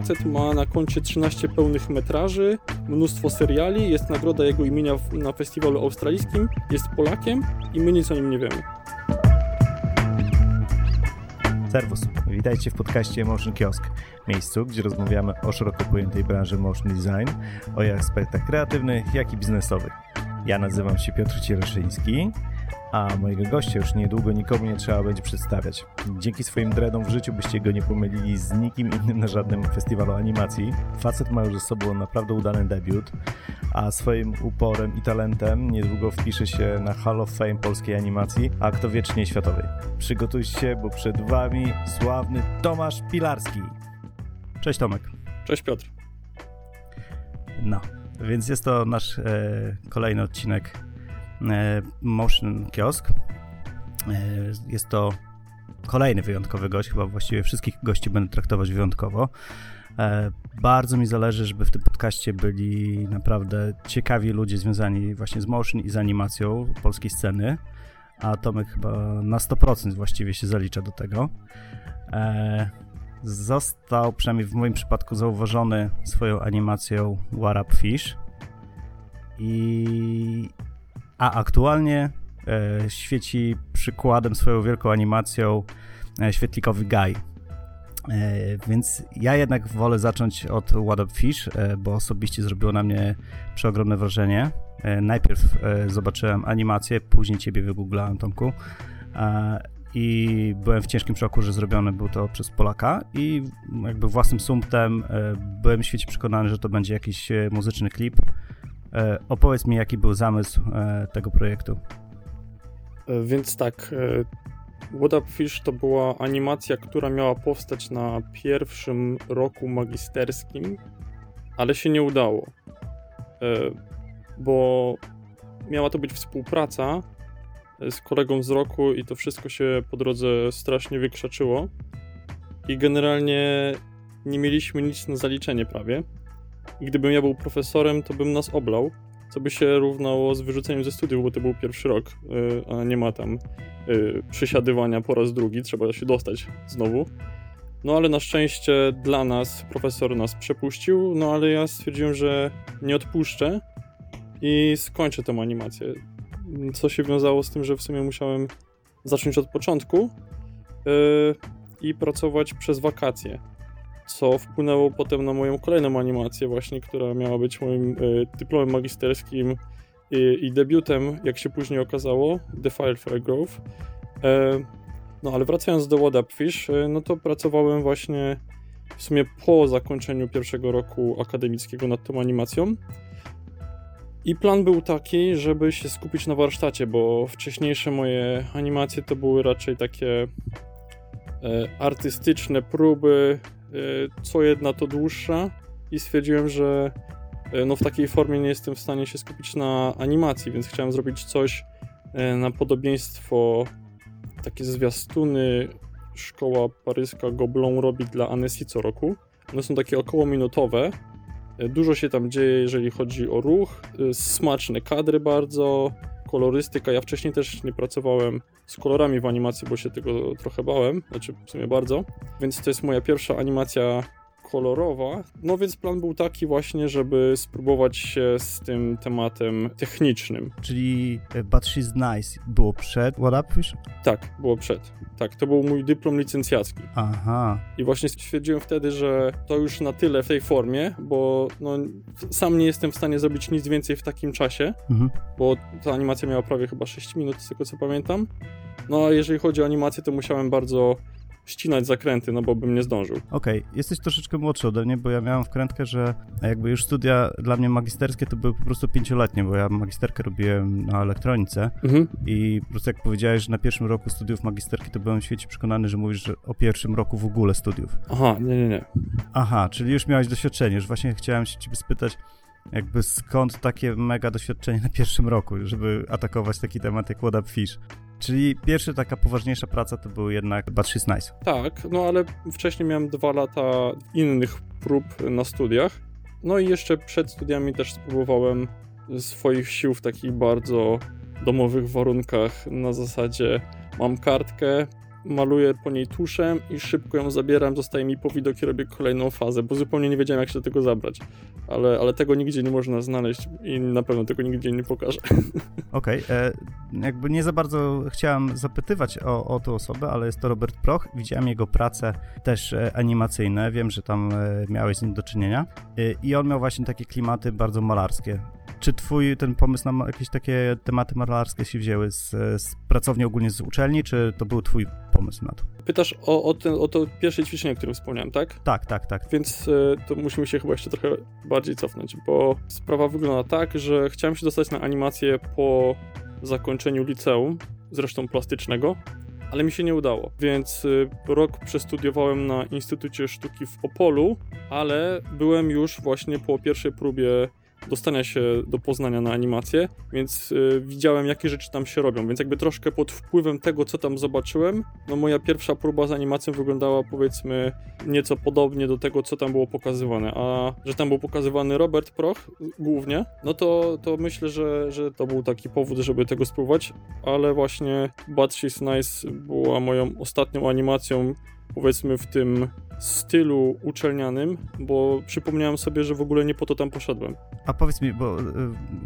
facet ma na koncie 13 pełnych metraży, mnóstwo seriali, jest nagroda jego imienia na festiwalu australijskim, jest Polakiem i my nic o nim nie wiemy. Serwus, witajcie w podcaście Motion Kiosk, miejscu, gdzie rozmawiamy o szeroko pojętej branży motion design, o jej aspektach kreatywnych, jak i biznesowych. Ja nazywam się Piotr Ciereszyński, a mojego gościa już niedługo nikomu nie trzeba będzie przedstawiać. Dzięki swoim dreadom w życiu byście go nie pomylili z nikim innym na żadnym festiwalu animacji. Facet ma już ze sobą naprawdę udany debiut, a swoim uporem i talentem niedługo wpisze się na Hall of Fame polskiej animacji, a kto wiecznie światowej. Przygotujcie się, bo przed wami sławny Tomasz Pilarski. Cześć Tomek. Cześć Piotr. No, więc jest to nasz e, kolejny odcinek Motion Kiosk. E, jest to kolejny wyjątkowy gość, chyba właściwie wszystkich gości będę traktować wyjątkowo. E, bardzo mi zależy, żeby w tym podcaście byli naprawdę ciekawi ludzie związani właśnie z motion i z animacją polskiej sceny, a Tomek chyba na 100% właściwie się zalicza do tego. E, został, przynajmniej w moim przypadku, zauważony swoją animacją War Up Fish i a aktualnie e, świeci przykładem swoją wielką animacją e, świetlikowy Guy. E, więc ja jednak wolę zacząć od What Up Fish, e, bo osobiście zrobiło na mnie przeogromne wrażenie. E, najpierw zobaczyłem animację, później ciebie wygooglałem, Tomku. I byłem w ciężkim szoku, że zrobiony był to przez Polaka i jakby własnym sumptem byłem w świecie przekonany, że to będzie jakiś muzyczny klip. Opowiedz mi, jaki był zamysł tego projektu. Więc tak, What Up Fish to była animacja, która miała powstać na pierwszym roku magisterskim, ale się nie udało. Bo miała to być współpraca z kolegą z roku i to wszystko się po drodze strasznie wykrzaczyło. I generalnie nie mieliśmy nic na zaliczenie prawie. I gdybym ja był profesorem, to bym nas oblał, co by się równało z wyrzuceniem ze studiów, bo to był pierwszy rok, a nie ma tam y, przysiadywania po raz drugi, trzeba się dostać znowu. No ale na szczęście dla nas profesor nas przepuścił, no ale ja stwierdziłem, że nie odpuszczę i skończę tę animację. Co się wiązało z tym, że w sumie musiałem zacząć od początku yy, i pracować przez wakacje. Co wpłynęło potem na moją kolejną animację, właśnie, która miała być moim yy, dyplomem magisterskim i, i, debiutem, jak się później okazało, The Firefly Grove. Yy, no ale wracając do What Up Fish, no to pracowałem właśnie w sumie po zakończeniu pierwszego roku akademickiego nad tą animacją. I plan był taki, żeby się skupić na warsztacie, bo wcześniejsze moje animacje to były raczej takie e, artystyczne próby, e, co jedna to dłuższa i stwierdziłem, że e, no w takiej formie nie jestem w stanie się skupić na animacji, więc chciałem zrobić coś e, na podobieństwo takie zwiastuny szkoła paryska Goblon robi dla Annecy co roku. One są takie około minutowe, Dużo się tam dzieje, jeżeli chodzi o ruch. Smaczne kadry bardzo, kolorystyka. Ja wcześniej też nie pracowałem z kolorami w animacji, bo się tego trochę bałem, znaczy w sumie bardzo. Więc to jest moja pierwsza animacja kolorowa. No więc plan był taki właśnie, żeby spróbować się z tym tematem technicznym. Czyli e, But She's Nice było przed What Up Fish? Tak, było przed. Tak, to był mój dyplom licencjacki. Aha. I właśnie stwierdziłem wtedy, że to już na tyle w tej formie, bo no, sam nie jestem w stanie zrobić nic więcej w takim czasie, mhm. bo ta animacja miała prawie chyba 6 minut, z tego co pamiętam. No a jeżeli chodzi o animację, to musiałem bardzo ścinać zakręty, no bo bym nie zdążył. Okej, okay. jesteś troszeczkę młodszy ode mnie, bo ja miałem wkrętkę, że jakby już studia dla mnie magisterskie to były po prostu pięcioletnie, bo ja magisterkę robiłem na elektronice mhm. i po prostu jak powiedziałeś, że na pierwszym roku studiów magisterki, to byłem w świecie przekonany, że mówisz że o pierwszym roku w ogóle studiów. Aha, nie, nie, nie. Aha, czyli już miałeś doświadczenie, już właśnie chciałem się ciebie spytać, jakby skąd takie mega doświadczenie na pierwszym roku, żeby atakować taki temat jak What Up Fish? Czyli pierwsza taka poważniejsza praca to był jednak But She's Nice. Tak, no ale wcześniej miałem dwa lata innych prób na studiach. No i jeszcze przed studiami też spróbowałem swoich sił w takich bardzo domowych warunkach na zasadzie mam kartkę, maluję po niej tuszem i szybko ją zabieram, zostaje mi po widok i robię kolejną fazę, bo zupełnie nie wiedziałem, jak się do tego zabrać. Ale, ale tego nigdzie nie można znaleźć i na pewno tego nigdzie nie pokażę. Okej, okay, jakby nie za bardzo chciałem zapytywać o, o tę osobę, ale jest to Robert Proch. Widziałem jego prace też e, animacyjne, wiem, że tam e, miałeś z nim do czynienia e, i on miał właśnie takie klimaty bardzo malarskie. Czy twój ten pomysł na jakieś takie tematy malarskie się wzięły z, z pracowni ogólnie z uczelni, czy to był twój pomysł na to? Pytasz o, o, ten, o to pierwsze ćwiczenie, o którym wspomniałem, tak? Tak, tak, tak. Więc y, to musimy się chyba jeszcze trochę bardziej cofnąć, bo sprawa wygląda tak, że chciałem się dostać na animację po zakończeniu liceum, zresztą plastycznego, ale mi się nie udało. Więc y, rok przestudiowałem na Instytucie Sztuki w Opolu, ale byłem już właśnie po pierwszej próbie dostania się do Poznania na animację, więc y, widziałem, jakie rzeczy tam się robią, więc jakby troszkę pod wpływem tego, co tam zobaczyłem, no moja pierwsza próba z animacją wyglądała powiedzmy nieco podobnie do tego, co tam było pokazywane, a że tam był pokazywany Robert Proch głównie, no to, to myślę, że, że to był taki powód, żeby tego spróbować, ale właśnie But She's Nice była moją ostatnią animacją, powiedzmy w tym stylu uczelnianym, bo przypomniałem sobie, że w ogóle nie po to tam poszedłem. A powiedz mi, bo y,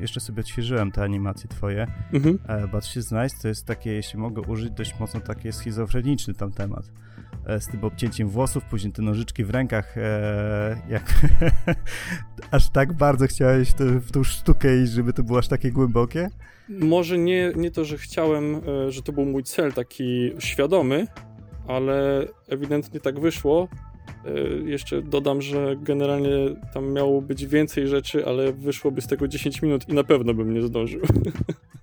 jeszcze sobie odświeżyłem te animacje twoje. Mhm. E, But She's Nice to jest takie, jeśli mogę użyć, dość mocno takie schizofreniczny tam temat. E, z tym obcięciem włosów, później te nożyczki w rękach, e, jak aż tak bardzo chciałeś to, w tą sztukę iść, żeby to było aż takie głębokie? Może nie, nie to, że chciałem, e, że to był mój cel taki świadomy, ale ewidentnie tak wyszło. E, jeszcze dodam, że generalnie tam miało być więcej rzeczy, ale wyszłoby z tego 10 minut i na pewno bym nie zdążył.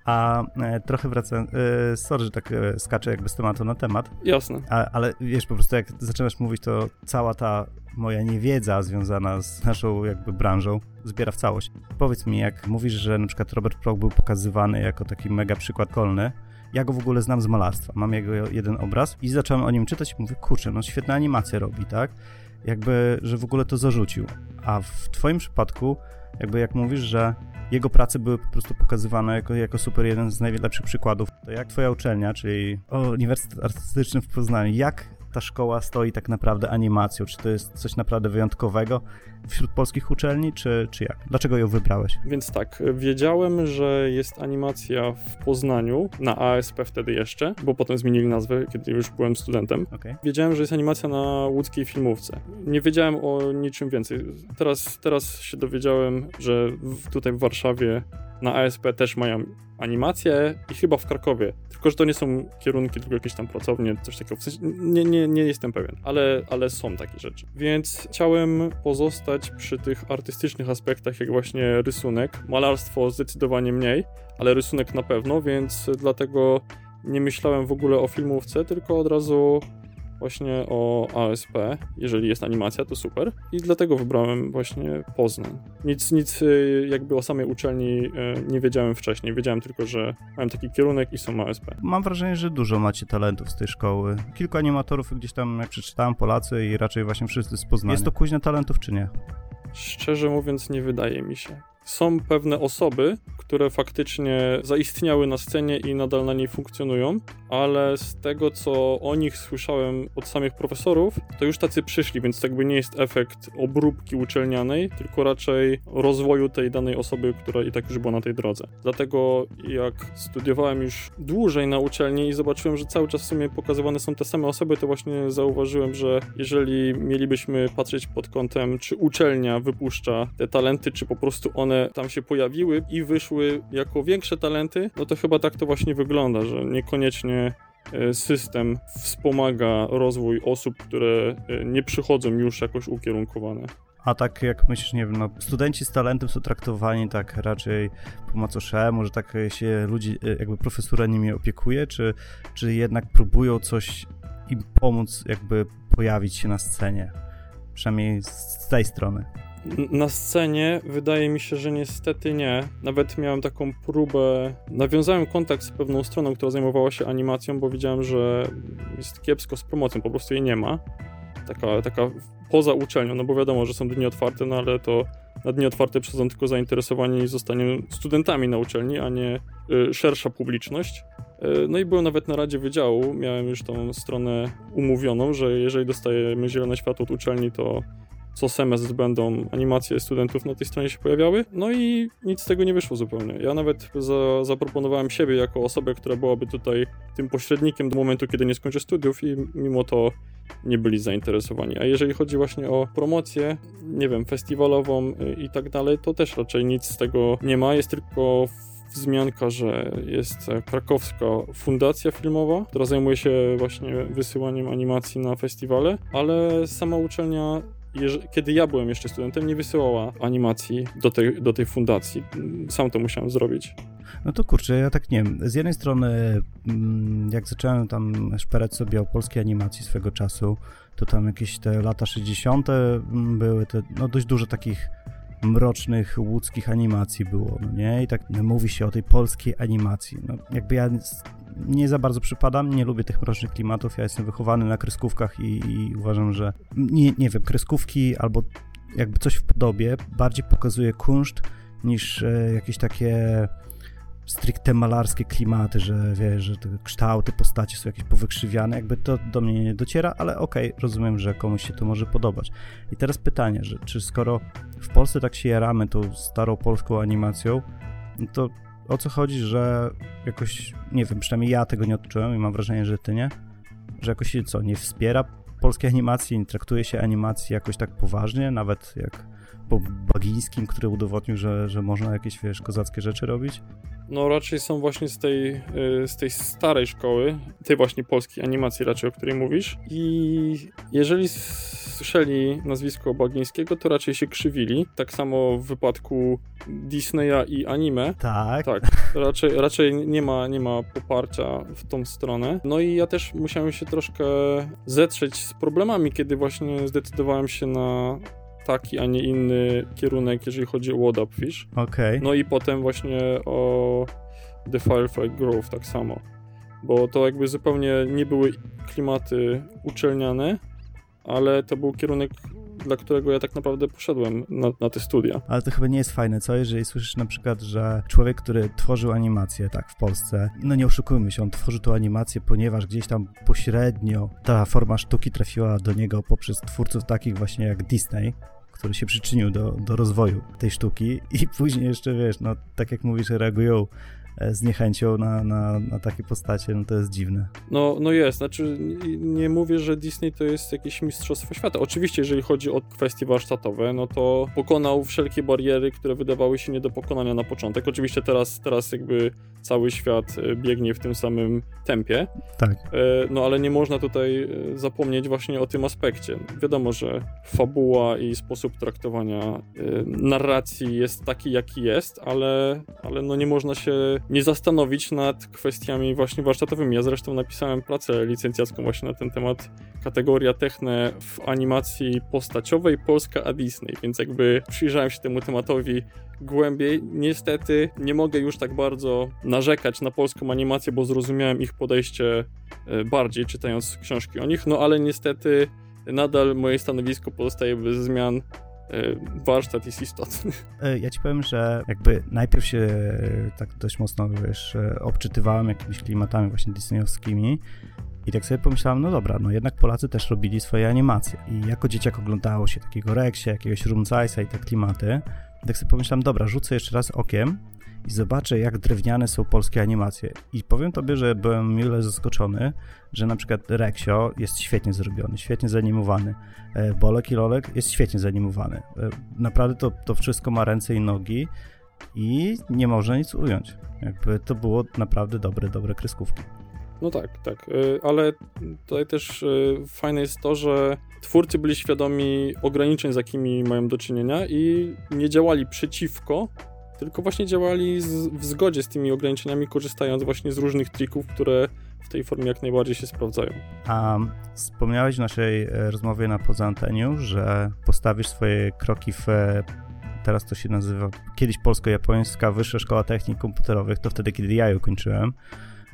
A e, trochę wracam, e, sorry, że tak e, skaczę jakby z tematu na temat. Jasne. A, ale wiesz, po prostu jak zaczynasz mówić, to cała ta moja niewiedza związana z naszą jakby branżą zbiera w całość. Powiedz mi, jak mówisz, że na przykład Robert Proch był pokazywany jako taki mega przykład kolny, ja go w ogóle znam z malarstwa. Mam jego jeden obraz i zacząłem o nim czytać mówię, kurczę, no świetne animacje robi, tak? Jakby, że w ogóle to zarzucił. A w twoim przypadku, jakby jak mówisz, że jego prace były po prostu pokazywane jako, jako super jeden z najlepszych przykładów, to jak twoja uczelnia, czyli Uniwersytet Artystyczny w Poznaniu, jak ta szkoła stoi tak naprawdę animacją? Czy to jest coś naprawdę wyjątkowego wśród polskich uczelni, czy, czy jak? Dlaczego ją wybrałeś? Więc tak, wiedziałem, że jest animacja w Poznaniu, na ASP wtedy jeszcze, bo potem zmienili nazwę, kiedy już byłem studentem. Okay. Wiedziałem, że jest animacja na łódzkiej filmówce. Nie wiedziałem o niczym więcej. Teraz, teraz się dowiedziałem, że w, tutaj w Warszawie na ASP też mają animację i chyba w Krakowie. Tylko, że to nie są kierunki, tylko jakieś tam pracownie, coś takiego. W sensie, nie, nie, nie jestem pewien, ale, ale są takie rzeczy. Więc chciałem pozostać przy tych artystycznych aspektach, jak właśnie rysunek. Malarstwo zdecydowanie mniej, ale rysunek na pewno, więc dlatego nie myślałem w ogóle o filmówce, tylko od razu właśnie o ASP. Jeżeli jest animacja, to super. I dlatego wybrałem właśnie Poznań. Nic, nic y, jakby o samej uczelni y, nie wiedziałem wcześniej. Wiedziałem tylko, że mam taki kierunek i są ASP. Mam wrażenie, że dużo macie talentów z tej szkoły. Kilku animatorów gdzieś tam, jak przeczytałem, Polacy i raczej właśnie wszyscy z Poznania. Jest to kuźnia talentów, czy nie? Szczerze mówiąc, nie wydaje mi się są pewne osoby, które faktycznie zaistniały na scenie i nadal na niej funkcjonują, ale z tego, co o nich słyszałem od samych profesorów, to już tacy przyszli, więc jakby nie jest efekt obróbki uczelnianej, tylko raczej rozwoju tej danej osoby, która i tak już była na tej drodze. Dlatego jak studiowałem już dłużej na uczelni i zobaczyłem, że cały czas w sumie pokazywane są te same osoby, to właśnie zauważyłem, że jeżeli mielibyśmy patrzeć pod kątem, czy uczelnia wypuszcza te talenty, czy po prostu one tam się pojawiły i wyszły jako większe talenty, no to chyba tak to właśnie wygląda, że niekoniecznie e, system wspomaga rozwój osób, które e, nie przychodzą już jakoś ukierunkowane. A tak jak myślisz, nie wiem, no, studenci z talentem są traktowani tak raczej po macoszemu, że tak się ludzi, e, jakby profesura nimi opiekuje, czy, czy jednak próbują coś im pomóc jakby pojawić się na scenie? Przynajmniej z tej strony. Na scenie wydaje mi się, że niestety nie. Nawet miałem taką próbę. Nawiązałem kontakt z pewną stroną, która zajmowała się animacją, bo widziałem, że jest kiepsko z promocją, po prostu jej nie ma. Taka, taka poza uczelnią, no bo wiadomo, że są dni otwarte, no ale to na dni otwarte przychodzą tylko zainteresowani zostaniem studentami na uczelni, a nie y, szersza publiczność. Y, no i byłem nawet na Radzie Wydziału, miałem już tą stronę umówioną, że jeżeli dostajemy zielone światło od uczelni, to co semestr będą animacje studentów na tej stronie się pojawiały. No i nic z tego nie wyszło zupełnie. Ja nawet za, zaproponowałem siebie jako osobę, która byłaby tutaj tym pośrednikiem do momentu, kiedy nie skończę studiów i mimo to nie byli zainteresowani. A jeżeli chodzi właśnie o promocję, nie wiem, festiwalową i tak dalej, to też raczej nic z tego nie ma. Jest tylko wzmianka, że jest krakowska fundacja filmowa, która zajmuje się właśnie wysyłaniem animacji na festiwale, ale sama uczelnia kiedy ja byłem jeszcze studentem, nie wysyłała animacji do tej, do tej fundacji. Sam to musiałem zrobić. No to kurczę, ja tak nie wiem. Z jednej strony, mm, jak zacząłem tam szperać sobie o polskiej animacji swego czasu, to tam jakieś te lata 60. Mm, były te, no dość dużo takich mrocznych łódzkich animacji było, no nie? I tak mówi się o tej polskiej animacji. No, jakby ja nie za bardzo przypadam, nie lubię tych mrocznych klimatów, ja jestem wychowany na kreskówkach i, i uważam, że nie, nie wiem, kreskówki albo jakby coś w podobie bardziej pokazuje kunszt niż e, jakieś takie stricte malarskie klimaty, że wiesz, że te kształty, postacie są jakieś powykrzywiane, jakby to do mnie nie dociera, ale okej, okay, rozumiem, że komuś się to może podobać. I teraz pytanie, że czy skoro w Polsce tak się jaramy tą starą polską animacją, no to o co chodzi, że jakoś, nie wiem, przynajmniej ja tego nie odczułem i mam wrażenie, że ty nie, że jakoś się co, nie wspiera polskiej animacji, nie traktuje się animacji jakoś tak poważnie, nawet jak po Bagińskim, który udowodnił, że, że można jakieś, wiesz, kozackie rzeczy robić? No raczej są właśnie z tej, y, z tej starej szkoły, tej właśnie polskiej animacji raczej, o której mówisz. I jeżeli słyszeli nazwisko Bagińskiego, to raczej się krzywili. Tak samo w wypadku Disneya i anime. Tak. Tak, raczej, raczej nie, ma, nie ma poparcia w tą stronę. No i ja też musiałem się troszkę zetrzeć z problemami, kiedy właśnie zdecydowałem się na taki, a nie inny kierunek, jeżeli chodzi o Up Fish. Okay. No i potem właśnie o The Firefly Grove tak samo. Bo to jakby zupełnie nie były klimaty uczelniane, ale to był kierunek dla którego ja tak naprawdę poszedłem na, na, te studia. Ale to chyba nie jest fajne, co? Jeżeli słyszysz na przykład, że człowiek, który tworzył animację, tak, w Polsce, no nie oszukujmy się, on tworzył tą animację, ponieważ gdzieś tam pośrednio ta forma sztuki trafiła do niego poprzez twórców takich właśnie jak Disney, który się przyczynił do, do rozwoju tej sztuki i później jeszcze, wiesz, no tak jak mówisz, reagują e, z niechęcią na, na, na takie postacie, no to jest dziwne. No, no jest, znaczy nie, nie mówię, że Disney to jest jakieś mistrzostwo świata. Oczywiście, jeżeli chodzi o kwestie warsztatowe, no to pokonał wszelkie bariery, które wydawały się nie do pokonania na początek. Oczywiście teraz, teraz jakby cały świat e, biegnie w tym samym tempie. Tak. E, no ale nie można tutaj e, zapomnieć właśnie o tym aspekcie. Wiadomo, że fabuła i sposób traktowania narracji jest taki, jaki jest, ale, ale no nie można się nie zastanowić nad kwestiami właśnie warsztatowymi. Ja zresztą napisałem pracę licencjacką właśnie na ten temat. Kategoria techne w animacji postaciowej Polska a Disney, więc jakby przyjrzałem się temu tematowi głębiej. Niestety nie mogę już tak bardzo narzekać na polską animację, bo zrozumiałem ich podejście e, bardziej czytając książki o nich, no ale niestety nadal moje stanowisko pozostaje bez zmian. E, warsztat jest istotny. E, ja ci powiem, że jakby najpierw się tak dość mocno, wiesz, obczytywałem jakimiś klimatami właśnie disneyowskimi i tak sobie pomyślałem, no dobra, no jednak Polacy też robili swoje animacje. I jako dzieciak oglądało się takiego Rexia, jakiegoś Rumcajsa i te klimaty. Tak sobie pomyślałem, dobra, rzucę jeszcze raz okiem i zobaczę, jak drewniane są polskie animacje. I powiem tobie, że byłem mile zaskoczony, że na przykład Reksio jest świetnie zrobiony, świetnie zanimowany. E, Bolek i Lolek jest świetnie zanimowany. E, naprawdę to, to wszystko ma ręce i nogi i nie można nic ująć. Jakby to było naprawdę dobre, dobre kreskówki. No tak, tak, y, ale tutaj też y, fajne jest to, że twórcy byli świadomi ograniczeń, z jakimi mają do czynienia i nie działali przeciwko, tylko właśnie działali z, w zgodzie z tymi ograniczeniami, korzystając właśnie z różnych trików, które w tej formie jak najbardziej się sprawdzają. A wspomniałeś w naszej e, rozmowie na poza anteniu, że postawisz swoje kroki w e, teraz to się nazywa kiedyś polsko-japońska Wyższa Szkoła Technik Komputerowych, to wtedy, kiedy ja ją kończyłem.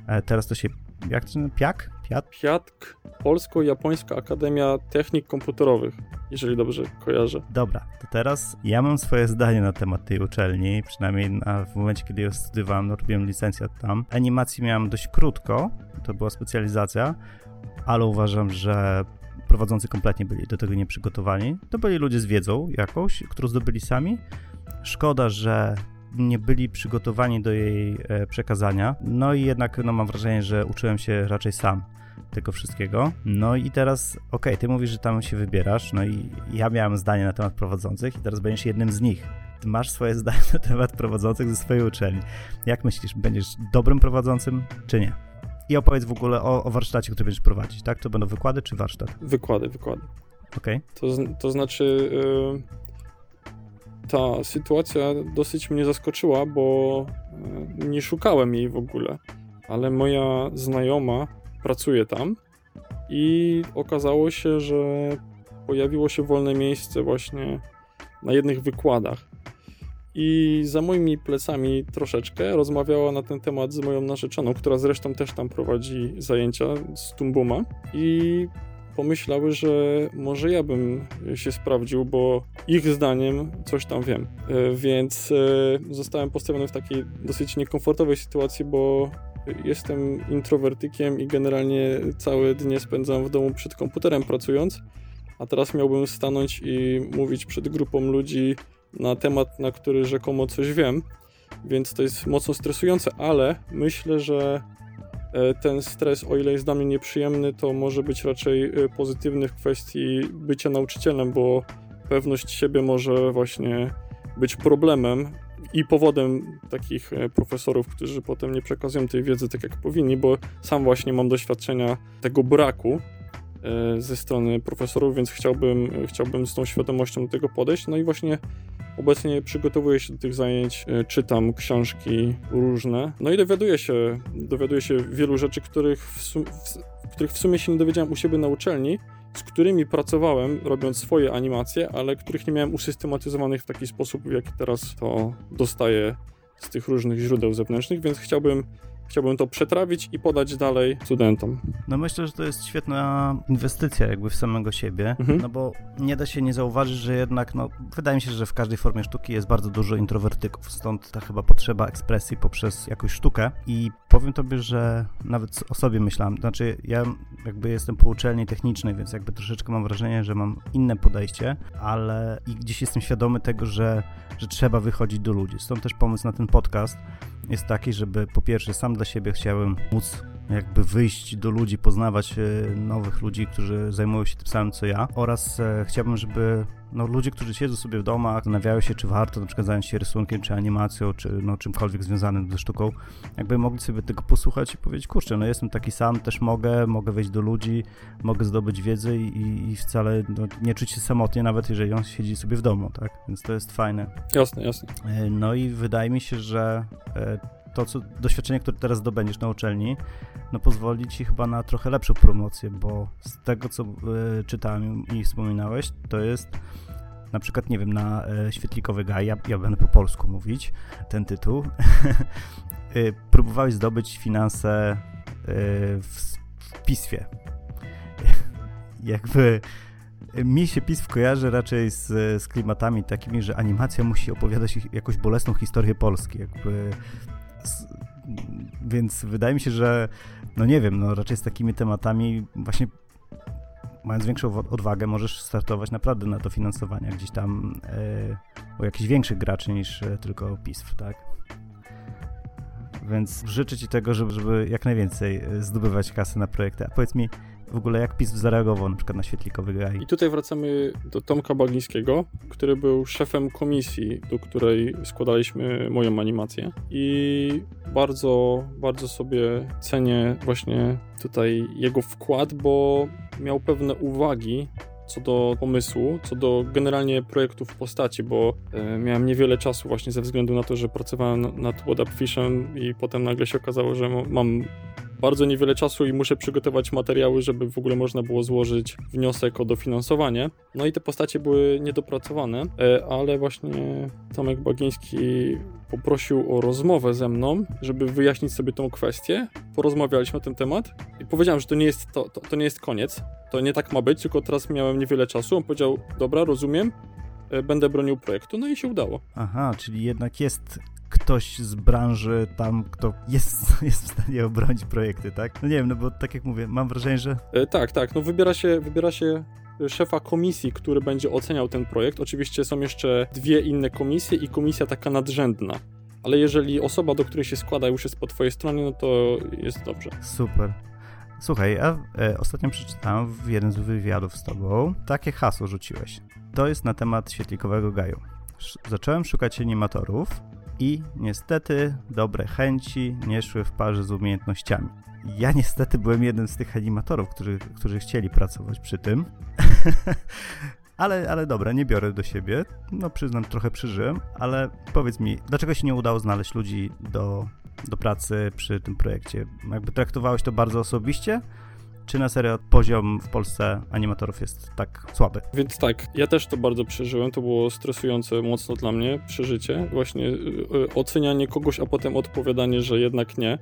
E, teraz to się jak to Piak? PIAT? PIATK, Polsko-Japońska Akademia Technik Komputerowych, jeżeli dobrze kojarzę. Dobra, to teraz ja mam swoje zdanie na temat tej uczelni, przynajmniej na, w momencie, kiedy ją studiowałem, no, robiłem licencjat tam. Animacji miałem dość krótko, to była specjalizacja, ale uważam, że prowadzący kompletnie byli do tego nieprzygotowani. To byli ludzie z wiedzą jakąś, którą zdobyli sami. Szkoda, że nie byli przygotowani do jej e, przekazania. No i jednak no, mam wrażenie, że uczyłem się raczej sam tego wszystkiego. No i teraz, okej, okay, ty mówisz, że tam się wybierasz, no i ja miałem zdanie na temat prowadzących i teraz będziesz jednym z nich. Ty masz swoje zdanie na temat prowadzących ze swojej uczelni. Jak myślisz, będziesz dobrym prowadzącym, czy nie? I opowiedz w ogóle o, o warsztacie, który będziesz prowadzić, tak? To będą wykłady czy warsztat? Wykłady, wykłady. Okej. Okay. To, to znaczy, yy, ta sytuacja dosyć mnie zaskoczyła, bo yy, nie szukałem jej w ogóle, ale moja znajoma pracuje tam i okazało się, że pojawiło się wolne miejsce właśnie na jednych wykładach. I za moimi plecami troszeczkę rozmawiała na ten temat z moją narzeczoną, która zresztą też tam prowadzi zajęcia z Tumbuma. I pomyślały, że może ja bym się sprawdził, bo ich zdaniem coś tam wiem. E, więc e, zostałem postawiony w takiej dosyć niekomfortowej sytuacji, bo jestem introwertykiem i generalnie całe dnie spędzam w domu przed komputerem pracując, a teraz miałbym stanąć i mówić przed grupą ludzi na temat, na który rzekomo coś wiem, więc to jest mocno stresujące, ale myślę, że ten stres, o ile jest dla mnie nieprzyjemny, to może być raczej e, pozytywny w kwestii bycia nauczycielem, bo pewność siebie może właśnie być problemem i powodem takich e, profesorów, którzy potem nie przekazują tej wiedzy tak jak powinni, bo sam właśnie mam doświadczenia tego braku e, ze strony profesorów, więc chciałbym, chciałbym z tą świadomością do tego podejść. No i właśnie obecnie przygotowuję się do tych zajęć, e, czytam książki różne, no i dowiaduję się, dowiaduję się wielu rzeczy, których w, sum, w, których w sumie się nie dowiedziałem u siebie na uczelni, z którymi pracowałem, robiąc swoje animacje, ale których nie miałem usystematyzowanych w taki sposób, w jaki teraz to dostaję z tych różnych źródeł zewnętrznych, więc chciałbym chciałbym to przetrawić i podać dalej studentom. No myślę, że to jest świetna inwestycja jakby w samego siebie, mhm. no bo nie da się nie zauważyć, że jednak, no wydaje mi się, że w każdej formie sztuki jest bardzo dużo introwertyków, stąd ta chyba potrzeba ekspresji poprzez jakąś sztukę i powiem tobie, że nawet o sobie myślałem, znaczy ja jakby jestem po uczelni technicznej, więc jakby troszeczkę mam wrażenie, że mam inne podejście, ale i gdzieś jestem świadomy tego, że, że trzeba wychodzić do ludzi, stąd też pomysł na ten podcast, jest taki, żeby po pierwsze sam dla siebie chciałem móc jakby wyjść do ludzi, poznawać e, nowych ludzi, którzy zajmują się tym samym co ja oraz e, chciałbym, żeby no, ludzie, którzy siedzą sobie w domach, zastanawiają się, czy warto na przykład zająć się rysunkiem, czy animacją, czy no, czymkolwiek związanym ze sztuką, jakby mogli sobie tego posłuchać i powiedzieć, kurczę, no jestem taki sam, też mogę, mogę wejść do ludzi, mogę zdobyć wiedzę i, i wcale no, nie czuć się samotnie, nawet jeżeli on siedzi sobie w domu, tak? Więc to jest fajne. Jasne, jasne. E, no i wydaje mi się, że to co, doświadczenie, które teraz zdobędziesz na uczelni, no pozwoli ci chyba na trochę lepszą promocję, bo z tego, co y, czytałem i wspominałeś, to jest na przykład, nie wiem, na y, Świetlikowy Gaj, ja, ja będę po polsku mówić ten tytuł, y, próbowałeś zdobyć finanse w, w piswie. Jakby mi się PISF kojarzy raczej z, z klimatami takimi, że animacja musi opowiadać jakąś bolesną historię Polski. Jakby więc wydaje mi się, że no nie wiem, no raczej z takimi tematami właśnie mając większą odwagę możesz startować naprawdę na to finansowanie gdzieś tam e, u jakichś większych graczy niż e, tylko PISF, tak? Więc życzę Ci tego, żeby, żeby jak najwięcej e, zdobywać kasy na projekty. A powiedz mi, w ogóle jak PiS zareagował na przykład na świetlikowy graj. I tutaj wracamy do Tomka Baglińskiego, który był szefem komisji, do której składaliśmy moją animację i bardzo, bardzo sobie cenię właśnie tutaj jego wkład, bo miał pewne uwagi co do pomysłu, co do generalnie projektów postaci, bo e, miałem niewiele czasu właśnie ze względu na to, że pracowałem nad What Up Fishem i potem nagle się okazało, że mam bardzo niewiele czasu i muszę przygotować materiały, żeby w ogóle można było złożyć wniosek o dofinansowanie. No i te postacie były niedopracowane, e, ale właśnie Tomek Bagiński poprosił o rozmowę ze mną, żeby wyjaśnić sobie tą kwestię. Porozmawialiśmy na ten temat i powiedziałem, że to nie jest, to, to, to nie jest koniec, to nie tak ma być, tylko teraz miałem niewiele czasu. On powiedział, dobra, rozumiem, e, będę bronił projektu, no i się udało. Aha, czyli jednak jest ktoś z branży tam, kto jest, jest w stanie obronić projekty, tak? No nie wiem, no bo tak jak mówię, mam wrażenie, że... E, tak, tak, no wybiera się, wybiera się szefa komisji, który będzie oceniał ten projekt. Oczywiście są jeszcze dwie inne komisje i komisja taka nadrzędna. Ale jeżeli osoba, do której się składa, już jest po twojej stronie, no to jest dobrze. Super. Słuchaj, ja e, ostatnio przeczytałem w jednym z wywiadów z tobą takie hasło rzuciłeś. To jest na temat świetlikowego gaju. Sz zacząłem szukać animatorów i niestety dobre chęci nie szły w parze z umiejętnościami. Ja niestety byłem jednym z tych animatorów, którzy, którzy chcieli pracować przy tym. ale, ale dobra, nie biorę do siebie. No przyznam, trochę przeżyłem, ale powiedz mi, dlaczego się nie udało znaleźć ludzi do, do pracy przy tym projekcie? Jakby traktowałeś to bardzo osobiście? Czy na serio poziom w Polsce animatorów jest tak słaby? Więc tak, ja też to bardzo przeżyłem, to było stresujące mocno dla mnie przeżycie, właśnie y, ocenianie kogoś, a potem odpowiadanie, że jednak nie.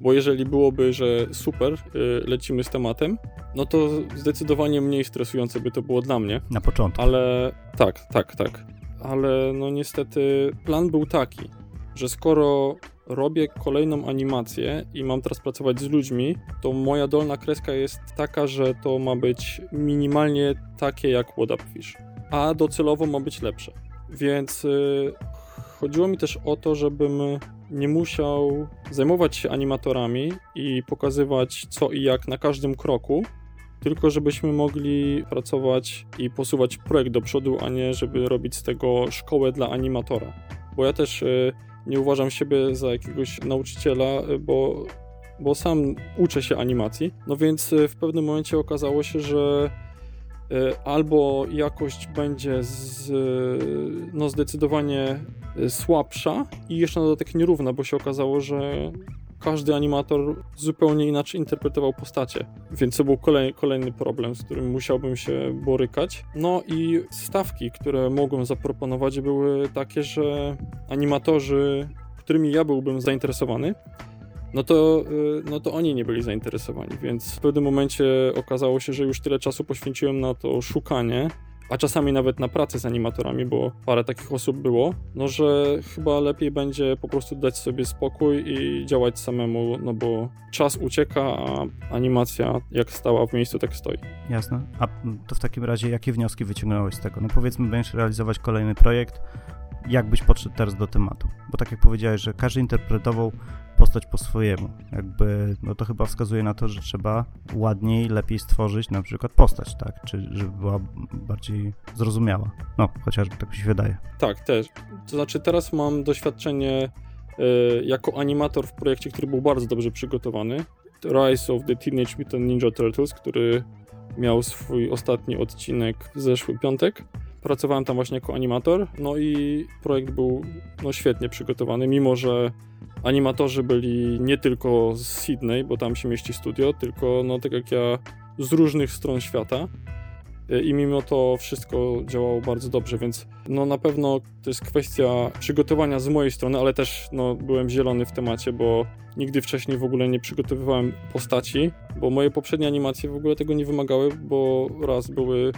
Bo jeżeli byłoby, że super, y, lecimy z tematem, no to zdecydowanie mniej stresujące by to było dla mnie. Na początku. Ale tak, tak, tak. Ale no niestety plan był taki, że skoro robię kolejną animację i mam teraz pracować z ludźmi, to moja dolna kreska jest taka, że to ma być minimalnie takie jak Fish, a docelowo ma być lepsze. Więc yy, chodziło mi też o to, żebym nie musiał zajmować się animatorami i pokazywać co i jak na każdym kroku, tylko żebyśmy mogli pracować i posuwać projekt do przodu, a nie żeby robić z tego szkołę dla animatora. Bo ja też y, nie uważam siebie za jakiegoś nauczyciela, y, bo, bo sam uczę się animacji. No więc y, w pewnym momencie okazało się, że albo jakość będzie z, no zdecydowanie słabsza i jeszcze na dodatek nierówna, bo się okazało, że każdy animator zupełnie inaczej interpretował postacie, więc to był kolej, kolejny problem, z którym musiałbym się borykać. No i stawki, które mogłem zaproponować, były takie, że animatorzy, którymi ja byłbym zainteresowany, no to, y, no to oni nie byli zainteresowani, więc w pewnym momencie okazało się, że już tyle czasu poświęciłem na to szukanie, a czasami nawet na pracę z animatorami, bo parę takich osób było, no że chyba lepiej będzie po prostu dać sobie spokój i działać samemu, no bo czas ucieka, a animacja jak stała w miejscu, tak stoi. Jasne. A to w takim razie jakie wnioski wyciągnąłeś z tego? No powiedzmy, będziesz realizować kolejny projekt, jak byś podszedł teraz do tematu? Bo tak jak powiedziałeś, że każdy interpretował postać po swojemu. Jakby, no to chyba wskazuje na to, że trzeba ładniej, lepiej stworzyć na przykład postać, tak? Czy żeby była bardziej zrozumiała. No, chociażby tak mi się wydaje. Tak, też. To znaczy teraz mam doświadczenie y, jako animator w projekcie, który był bardzo dobrze przygotowany. Rise of the Teenage Mutant Ninja Turtles, który miał swój ostatni odcinek w zeszły piątek. Pracowałem tam właśnie jako animator, no i projekt był no, świetnie przygotowany, mimo że animatorzy byli nie tylko z Sydney, bo tam się mieści studio, tylko no tak jak ja z różnych stron świata. I mimo to wszystko działało bardzo dobrze, więc no na pewno to jest kwestia przygotowania z mojej strony, ale też no, byłem zielony w temacie, bo nigdy wcześniej w ogóle nie przygotowywałem postaci, bo moje poprzednie animacje w ogóle tego nie wymagały, bo raz były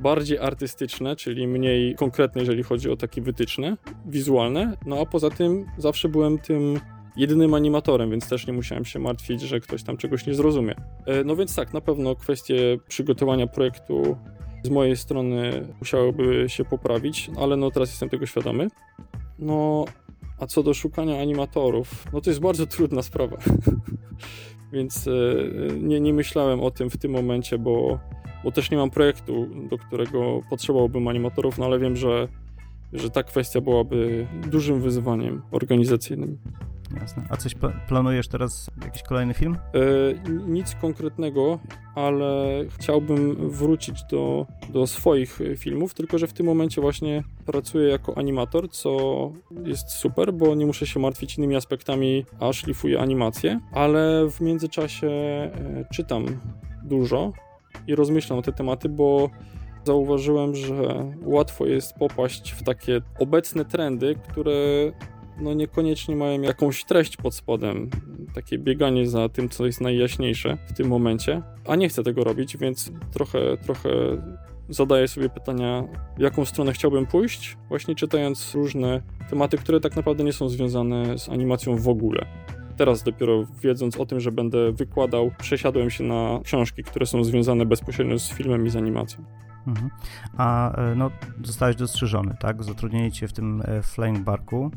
bardziej artystyczne, czyli mniej konkretne, jeżeli chodzi o takie wytyczne wizualne. No a poza tym zawsze byłem tym jedynym animatorem, więc też nie musiałem się martwić, że ktoś tam czegoś nie zrozumie. E, no więc tak, na pewno kwestie przygotowania projektu z mojej strony musiałyby się poprawić, ale no teraz jestem tego świadomy. No, a co do szukania animatorów, no to jest bardzo trudna sprawa. więc e, nie, nie myślałem o tym w tym momencie, bo bo też nie mam projektu, do którego potrzebowałbym animatorów, no ale wiem, że, że ta kwestia byłaby dużym wyzwaniem organizacyjnym. Jasne. A coś pla- planujesz teraz, jakiś kolejny film? E, nic konkretnego, ale chciałbym wrócić do, do swoich filmów, tylko że w tym momencie właśnie pracuję jako animator, co jest super, bo nie muszę się martwić innymi aspektami, a szlifuję animację, ale w międzyczasie e, czytam dużo i rozmyślam o te tematy, bo zauważyłem, że łatwo jest popaść w takie obecne trendy, które no niekoniecznie mają jakąś treść pod spodem, takie bieganie za tym, co jest najjaśniejsze w tym momencie, a nie chcę tego robić, więc trochę, trochę zadaję sobie pytania, w jaką stronę chciałbym pójść, właśnie czytając różne tematy, które tak naprawdę nie są związane z animacją w ogóle. Teraz dopiero wiedząc o tym, że będę wykładał, przesiadłem się na książki, które są związane bezpośrednio z filmem i z animacją. Mhm. A e, no, zostałeś dostrzeżony, tak? Zatrudnili cię w tym e, Flying Barku,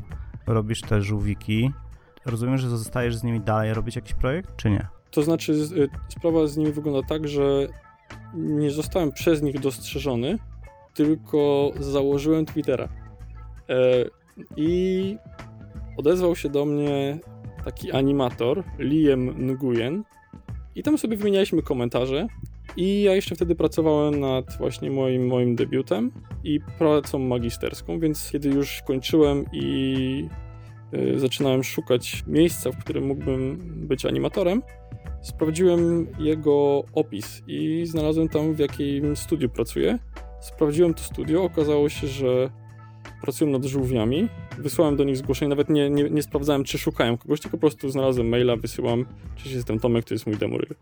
robisz te żółwiki. Rozumiem, że zostajesz z nimi dalej robić jakiś projekt, czy nie? To znaczy, y, sprawa z nimi wygląda tak, że nie zostałem przez nich dostrzeżony, tylko założyłem Twittera. E, I odezwał się do mnie taki animator, Liam Nguyen, i tam sobie wymienialiśmy komentarze. I ja jeszcze wtedy pracowałem nad właśnie moim, moim debiutem i pracą magisterską, więc kiedy już kończyłem i y, zaczynałem szukać miejsca, w którym mógłbym być animatorem, sprawdziłem jego opis i znalazłem tam, w jakim studiu pracuje. Sprawdziłem to studio, okazało się, że pracują nad żółwiami. Wysłałem do nich zgłoszenie, nawet nie, nie, nie sprawdzałem, czy szukają kogoś, tylko po prostu znalazłem maila, wysyłam, cześć, jestem Tomek, to jest mój demo reel.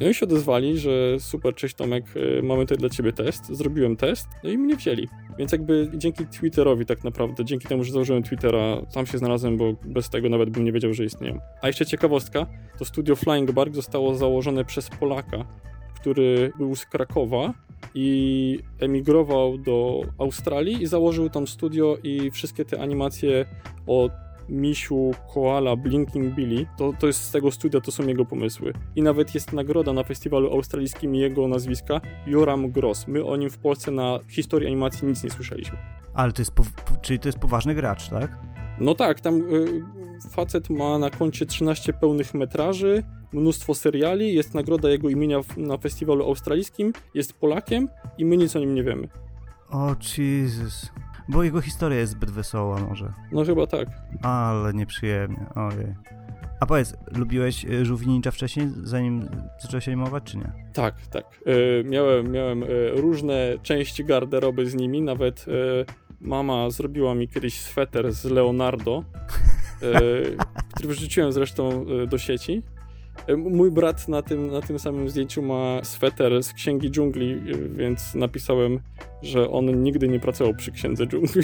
No i się odezwali, że super, cześć Tomek, y, mamy tutaj dla ciebie test. Zrobiłem test, no i mnie wzięli. Więc jakby dzięki Twitterowi tak naprawdę, dzięki temu, że założyłem Twittera, tam się znalazłem, bo bez tego nawet bym nie wiedział, że istnieją. A jeszcze ciekawostka, to studio Flying Bark zostało założone przez Polaka, który był z Krakowa i emigrował do Australii i założył tam studio i wszystkie te animacje o misiu, koala, Blinking Billy, to, to jest z tego studia, to są jego pomysły. I nawet jest nagroda na festiwalu australijskim jego nazwiska, Joram Gross. My o nim w Polsce na historii animacji nic nie słyszeliśmy. Ale to jest, czyli to jest poważny gracz, tak? No tak, tam y, facet ma na koncie 13 pełnych metraży, mnóstwo seriali, jest nagroda jego imienia w, na festiwalu australijskim, jest Polakiem i my nic o nim nie wiemy. O Jesus. Bo jego historia jest zbyt wesoła może. No chyba tak. Ale nieprzyjemnie, ojej. A powiedz, lubiłeś y, Żółwi Ninja wcześniej, zanim zacząłeś się animować, czy nie? Tak, tak. Y, miałem miałem y, różne części garderoby z nimi, nawet mama zrobiła mi kiedyś sweter z Leonardo, y, który wrzuciłem zresztą do sieci. Mój brat na tym, na tym samym zdjęciu ma sweter z Księgi Dżungli, więc napisałem, że on nigdy nie pracował przy Księdze Dżungli,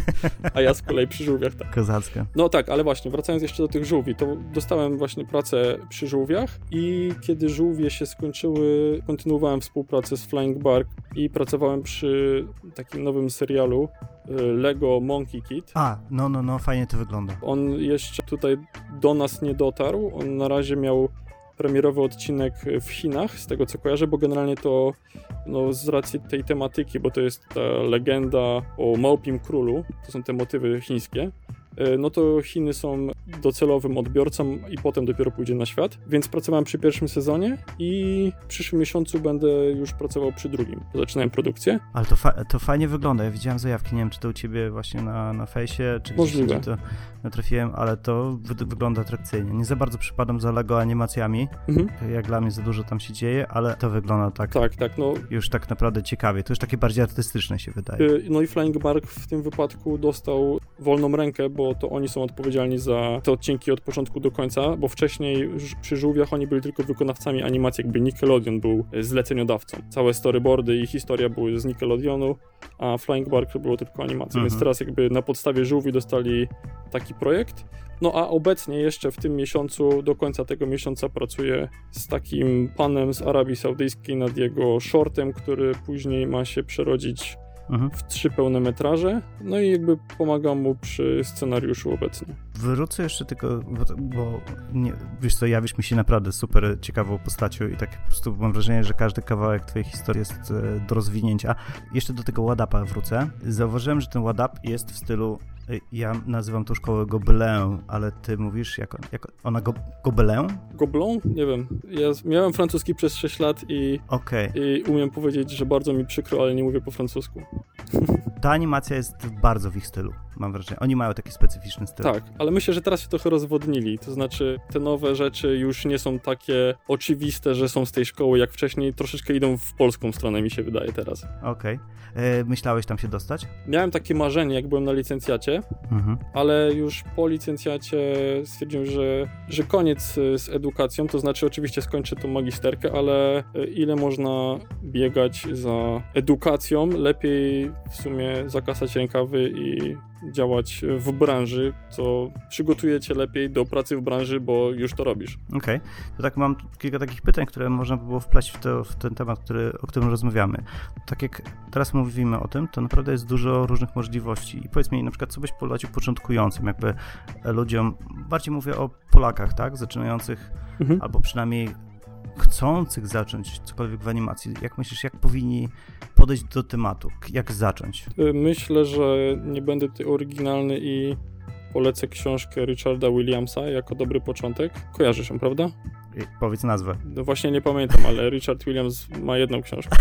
a ja z kolei przy żółwiach tak. Kozacka. No tak, ale właśnie, wracając jeszcze do tych żółwi, to dostałem właśnie pracę przy żółwiach i kiedy żółwie się skończyły, kontynuowałem współpracę z Flying Bark i pracowałem przy takim nowym serialu y, Lego Monkey Kid. A, no, no, no, fajnie to wygląda. On jeszcze tutaj do nas nie dotarł, on na razie miał premierowy odcinek w Chinach, z tego co kojarzę, bo generalnie to no, z racji tej tematyki, bo to jest ta legenda o Małpim Królu, to są te motywy chińskie, e, no to Chiny są docelowym odbiorcą i potem dopiero pójdzie na świat. Więc pracowałem przy pierwszym sezonie i w przyszłym miesiącu będę już pracował przy drugim. Zaczynałem produkcję. Ale to, fa- to fajnie wygląda. Ja widziałem zajawki, nie wiem, czy to u ciebie właśnie na, na fejsie, czy gdzieś Możliwe. indziej to natrafiłem, ale to wy- wygląda atrakcyjnie. Nie za bardzo przypadam za Lego animacjami, Mhm. jak dla mnie za dużo tam się dzieje, ale to wygląda tak, Tak, tak, no już tak naprawdę ciekawie. To już takie bardziej artystyczne się wydaje. Y, No i Flying Bark w tym wypadku dostał wolną rękę, bo to oni są odpowiedzialni za te odcinki od początku do końca, bo wcześniej przy żółwiach oni byli tylko wykonawcami animacji, jakby Nickelodeon był y, zleceniodawcą. Całe storyboardy i historia były z Nickelodeonu, a Flying Bark to było tylko animacja, Mhm. więc teraz jakby na podstawie żółwi dostali taki projekt. No a obecnie jeszcze w tym miesiącu, do końca tego miesiąca pracuję z takim panem z Arabii Saudyjskiej nad jego shortem, który później ma się przerodzić Mhm. w trzy pełne metraże, no i jakby pomagam mu przy scenariuszu obecnie. Wrócę jeszcze tylko, bo, bo nie, wiesz co, jawisz mi się naprawdę super ciekawą postacią i tak po prostu mam wrażenie, że każdy kawałek twojej historii jest e, do rozwinięcia. Jeszcze do tego Wadapa wrócę. Zauważyłem, że ten Wadap jest w stylu Ja nazywam tą szkołę Gobelin, ale ty mówisz, jak, jak ona go, Gobelin? Goblon? Nie wiem. Ja miałem francuski przez 6 lat i, Okej. i umiem powiedzieć, że bardzo mi przykro, ale nie mówię po francusku. Ta animacja jest bardzo w ich stylu, mam wrażenie. Oni mają taki specyficzny styl. Tak, ale myślę, że teraz się trochę rozwodnili. To znaczy, te nowe rzeczy już nie są takie oczywiste, że są z tej szkoły jak wcześniej. Troszeczkę idą w polską stronę, mi się wydaje teraz. Okej. E, Myślałeś tam się dostać? Miałem takie marzenie, jak byłem na licencjacie, Mhm. ale już po licencjacie stwierdziłem, że, że koniec y, z edukacją, to znaczy oczywiście skończę tą magisterkę, ale y, ile można biegać za edukacją, lepiej w sumie zakasać rękawy i działać w branży, co przygotuje cię lepiej do pracy w branży, bo już to robisz. Okej. To tak mam kilka takich pytań, które można by było wpleść w, to, w ten temat, który, o którym rozmawiamy. Tak jak teraz mówimy o tym, to naprawdę jest dużo różnych możliwości. I powiedz mi na przykład, co byś polecił początkującym, jakby ludziom, bardziej mówię o Polakach, tak, zaczynających Mhm. albo przynajmniej chcących zacząć cokolwiek w animacji. Jak myślisz, jak powinni podejść do tematu? Jak zacząć? Y, Myślę, że nie będę tutaj oryginalny i polecę książkę Richarda Williamsa jako dobry początek. Kojarzysz ją, prawda? Powiedz nazwę. No właśnie nie pamiętam, ale Richard Williams ma jedną książkę.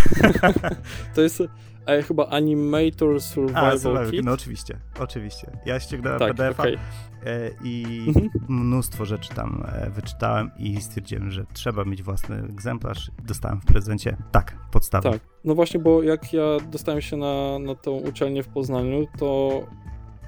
to jest e, chyba Animator Survival A, Survivor, Kit. no oczywiście, oczywiście. Ja ściągnąłem tak, PDF-a okej. e, i Mhm. mnóstwo rzeczy tam e, wyczytałem i stwierdziłem, że trzeba mieć własny egzemplarz. Dostałem w prezencie, tak, podstawę. Tak. No właśnie, bo jak ja dostałem się na, na tą uczelnię w Poznaniu, to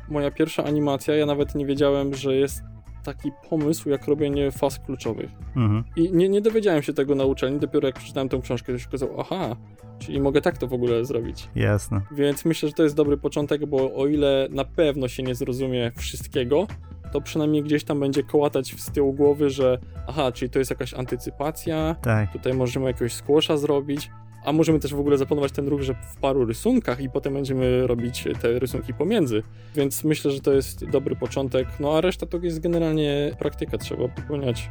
moja pierwsza animacja, ja nawet nie wiedziałem, że jest taki pomysł jak robienie faz kluczowych. Mhm. I nie, nie dowiedziałem się tego na uczelni, dopiero jak przeczytałem tą książkę, to się okazało, aha, czyli mogę tak to w ogóle zrobić. Jasne. Więc myślę, że to jest dobry początek, bo o ile na pewno się nie zrozumie wszystkiego, to przynajmniej gdzieś tam będzie kołatać z tyłu głowy, że aha, czyli to jest jakaś antycypacja, Tak. tutaj możemy jakiegoś squasha zrobić, a możemy też w ogóle zaplanować ten ruch, że w paru rysunkach i potem będziemy robić te rysunki pomiędzy. Więc myślę, że to jest dobry początek, no a reszta to jest generalnie praktyka, trzeba popełniać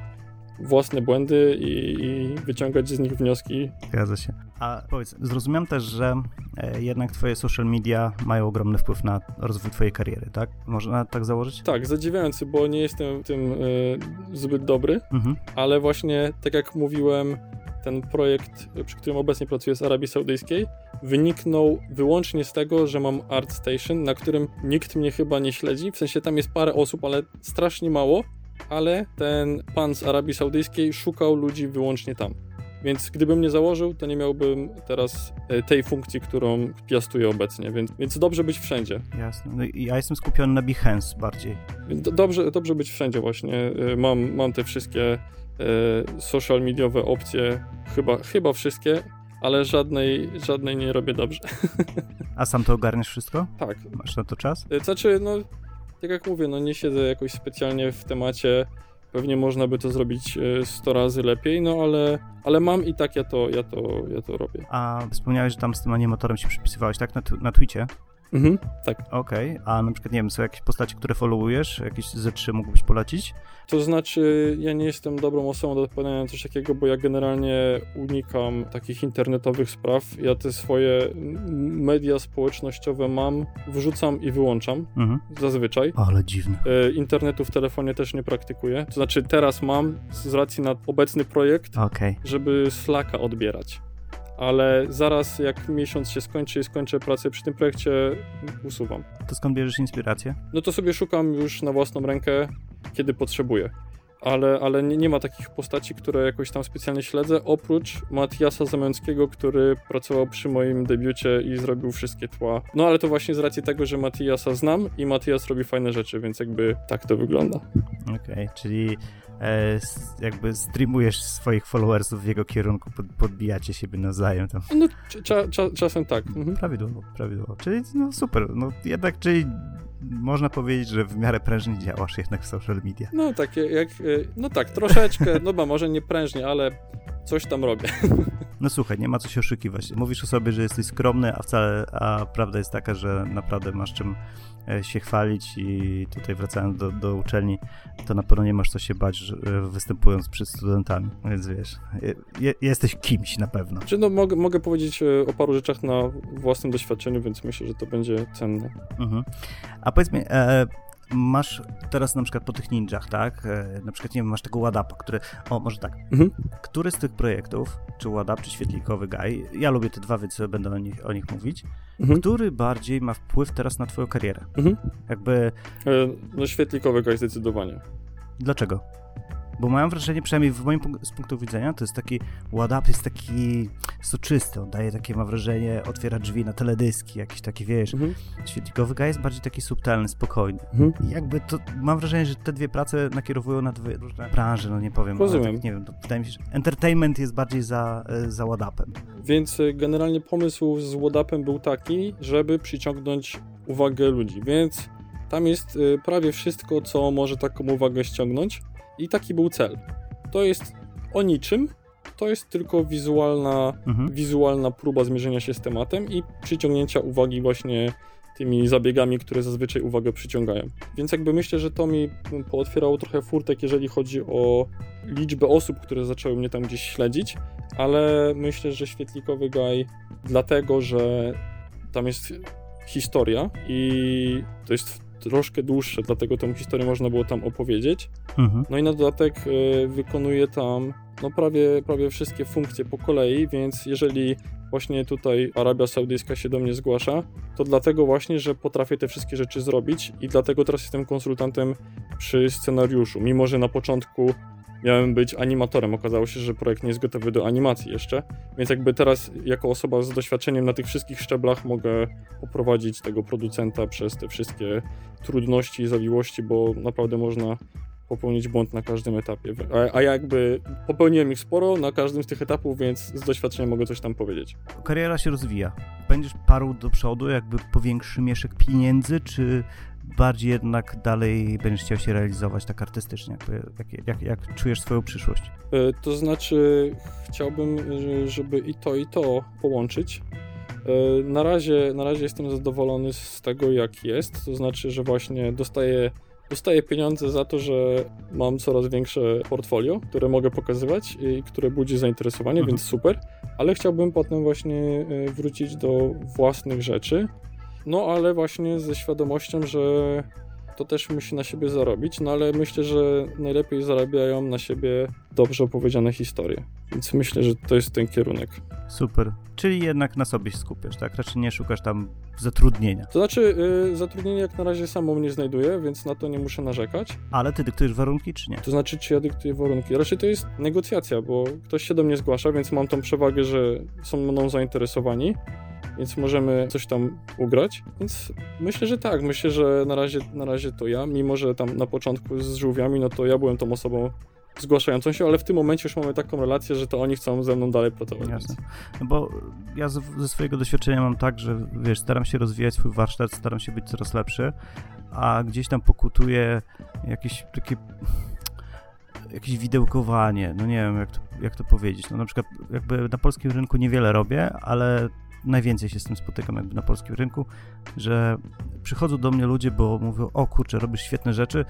własne błędy i, i wyciągać z nich wnioski. Zgadza się. A powiedz, zrozumiałem też, że e, jednak twoje social media mają ogromny wpływ na rozwój twojej kariery, tak? Można tak założyć? Tak, zadziwiający, bo nie jestem w tym y, zbyt dobry, Mhm. ale właśnie tak jak mówiłem, ten projekt, przy którym obecnie pracuję z Arabii Saudyjskiej, wyniknął wyłącznie z tego, że mam Art Station, na którym nikt mnie chyba nie śledzi. W sensie tam jest parę osób, ale strasznie mało, ale ten pan z Arabii Saudyjskiej szukał ludzi wyłącznie tam. Więc gdybym nie założył, to nie miałbym teraz e, tej funkcji, którą piastuję obecnie, więc, więc dobrze być wszędzie. Jasne. No i ja jestem skupiony na Behance bardziej. Do- Dobrze, dobrze być wszędzie właśnie. Y, Mam, mam te wszystkie social mediowe opcje, chyba, chyba wszystkie, ale żadnej, żadnej nie robię dobrze. A sam to ogarniesz wszystko? Tak. Masz na to czas? Y, Znaczy, no, tak jak mówię, no nie siedzę jakoś specjalnie w temacie. Pewnie można by to zrobić y, 100 razy lepiej, no ale, ale mam i tak ja to, ja to, ja to robię. A wspomniałeś, że tam z tym animatorem się przypisywałeś, tak? Na, na Twitcie? Mhm, tak. Okej. A na przykład, nie wiem, są jakieś postacie, które followujesz? Jakieś ze trzy mógłbyś polecić? To znaczy, ja nie jestem dobrą osobą do odpowiadania na coś takiego, bo ja generalnie unikam takich internetowych spraw. Ja te swoje media społecznościowe mam, wrzucam i wyłączam Mhm. zazwyczaj. Ale dziwne. E, Internetu w telefonie też nie praktykuję. To znaczy, teraz mam z racji na obecny projekt, Okej. żeby Slacka odbierać. Ale zaraz jak miesiąc się skończy i skończę pracę przy tym projekcie, usuwam. To skąd bierzesz inspirację? no to sobie szukam już na własną rękę, kiedy potrzebuję. Ale, ale nie, nie ma takich postaci, które jakoś tam specjalnie śledzę, oprócz Matiasa Zamęckiego, który pracował przy moim debiucie i zrobił wszystkie tła. No ale to właśnie z racji tego, że Matiasa znam i Matias robi fajne rzeczy, więc jakby tak to wygląda. Okej, czyli e, s- jakby streamujesz swoich followersów w jego kierunku, pod, podbijacie siebie nawzajem tam. No cza, cza, cza, czasem tak. Mhm. Prawidłowo, prawidłowo. Czyli no super, no jednak, czyli można powiedzieć, że w miarę prężnie działasz jednak w social media. No takie jak, e, no tak, troszeczkę, no ba, może nie prężnie, ale coś tam robię. No słuchaj, nie ma co się oszukiwać. Mówisz o sobie, że jesteś skromny, a wcale, a prawda jest taka, że naprawdę masz czym e, się chwalić i tutaj wracając do, do uczelni, to na pewno nie masz co się bać, że, e, występując przed studentami, więc wiesz, je, jesteś kimś na pewno. Czy no, mogę, mogę powiedzieć e, o paru rzeczach na własnym doświadczeniu, więc myślę, że to będzie cenne. Mhm. A powiedz mi, e, masz teraz na przykład po tych ninjach, tak? E, na przykład, nie wiem, masz tego Wadapa, który. O, może tak. Mhm. Który z tych projektów, czy Wadap, czy Świetlikowy Gaj, ja lubię te dwa, więc będę o nich, o nich mówić, Mhm. który bardziej ma wpływ teraz na Twoją karierę? Mhm. Jakby. E, No świetlikowego jest zdecydowanie. Dlaczego? Bo mam wrażenie, przynajmniej w moim z punktu widzenia, to jest taki Wadap jest taki soczysty, on daje takie, mam wrażenie, otwiera drzwi na teledyski, jakiś taki, wiesz, Mhm. Świetlikowy Gaj jest bardziej taki subtelny, spokojny. Mhm. I jakby to, mam wrażenie, że te dwie prace nakierowują na dwie różne branże, no nie powiem. Rozumiem. Tak, nie wiem, to wydaje mi się, że entertainment jest bardziej za, e, za Wadapem. Więc e, generalnie pomysł z Wodapem był taki, żeby przyciągnąć uwagę ludzi, więc tam jest e, prawie wszystko, co może taką uwagę ściągnąć i taki był cel. To jest o niczym, to jest tylko wizualna, Mhm. wizualna próba zmierzenia się z tematem i przyciągnięcia uwagi właśnie tymi zabiegami, które zazwyczaj uwagę przyciągają. Więc jakby myślę, że to mi pootwierało trochę furtek, jeżeli chodzi o liczbę osób, które zaczęły mnie tam gdzieś śledzić, ale myślę, że Świetlikowy Gaj dlatego, że tam jest historia i to jest troszkę dłuższe, dlatego tę historię można było tam opowiedzieć. Mhm. No i na dodatek e, wykonuje tam no prawie, prawie wszystkie funkcje po kolei, więc jeżeli właśnie tutaj Arabia Saudyjska się do mnie zgłasza, to dlatego właśnie, że potrafię te wszystkie rzeczy zrobić i dlatego teraz jestem konsultantem przy scenariuszu, mimo że na początku miałem być animatorem, okazało się, że projekt nie jest gotowy do animacji jeszcze, więc jakby teraz jako osoba z doświadczeniem na tych wszystkich szczeblach mogę poprowadzić tego producenta przez te wszystkie trudności i zawiłości, bo naprawdę można popełnić błąd na każdym etapie. A, a jakby popełniłem ich sporo na każdym z tych etapów, więc z doświadczenia mogę coś tam powiedzieć. Kariera się rozwija. Będziesz parł do przodu, jakby powiększy mieszek pieniędzy, czy bardziej jednak dalej będziesz chciał się realizować tak artystycznie? Jak, jak, jak czujesz swoją przyszłość? E, To znaczy, chciałbym, żeby i to, i to połączyć. E, Na razie, na razie jestem zadowolony z tego, jak jest. To znaczy, że właśnie dostaję, dostaję pieniądze za to, że mam coraz większe portfolio, które mogę pokazywać i które budzi zainteresowanie, Mhm. więc super. Ale chciałbym potem właśnie e, wrócić do własnych rzeczy. No ale właśnie ze świadomością, że to też musi na siebie zarobić, no ale myślę, że najlepiej zarabiają na siebie dobrze opowiedziane historie. Więc myślę, że to jest ten kierunek. Super. Czyli jednak na sobie się skupiasz, tak? Raczej nie szukasz tam zatrudnienia. To znaczy, y, zatrudnienie jak na razie samo mnie znajduje, więc na to nie muszę narzekać. Ale ty dyktujesz warunki, czy nie? To znaczy, czy ja dyktuję warunki. Raczej to jest negocjacja, bo ktoś się do mnie zgłasza, więc mam tą przewagę, że są mną zainteresowani, więc możemy coś tam ugrać. Więc myślę, że tak. Myślę, że na razie, na razie to ja, mimo że tam na początku z żółwiami, no to ja byłem tą osobą zgłaszającą się, ale w tym momencie już mamy taką relację, że to oni chcą ze mną dalej pracować. Jasne. No bo ja z, ze swojego doświadczenia mam tak, że wiesz, staram się rozwijać swój warsztat, staram się być coraz lepszy, a gdzieś tam pokutuje jakieś takie jakieś widełkowanie, no nie wiem jak to, jak to powiedzieć, no na przykład jakby na polskim rynku niewiele robię, ale najwięcej się z tym spotykam jakby na polskim rynku, że przychodzą do mnie ludzie, bo mówią, o kurczę, robisz świetne rzeczy,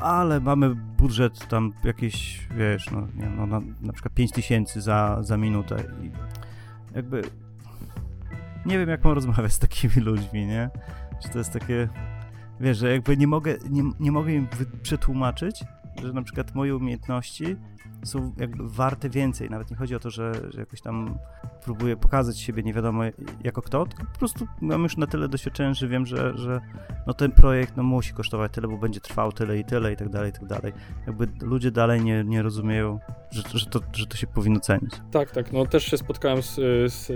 ale mamy budżet tam jakieś, wiesz, no, nie no na, na przykład 5 tysięcy za, za minutę i jakby nie wiem, jak mam rozmawiać z takimi ludźmi, nie? Czy to jest takie, wiesz, że jakby nie mogę, nie, nie mogę im przetłumaczyć, że na przykład moje umiejętności są jakby warte więcej. Nawet nie chodzi o to, że, że jakoś tam próbuję pokazać siebie nie wiadomo jako kto, tylko po prostu mam już na tyle doświadczenia, że wiem, że, że no ten projekt no, musi kosztować tyle, bo będzie trwał tyle i tyle i tak dalej, i tak dalej. Jakby ludzie dalej nie, nie rozumieją, że, że, to, że to się powinno cenić. Tak, tak. No też się spotkałem z, z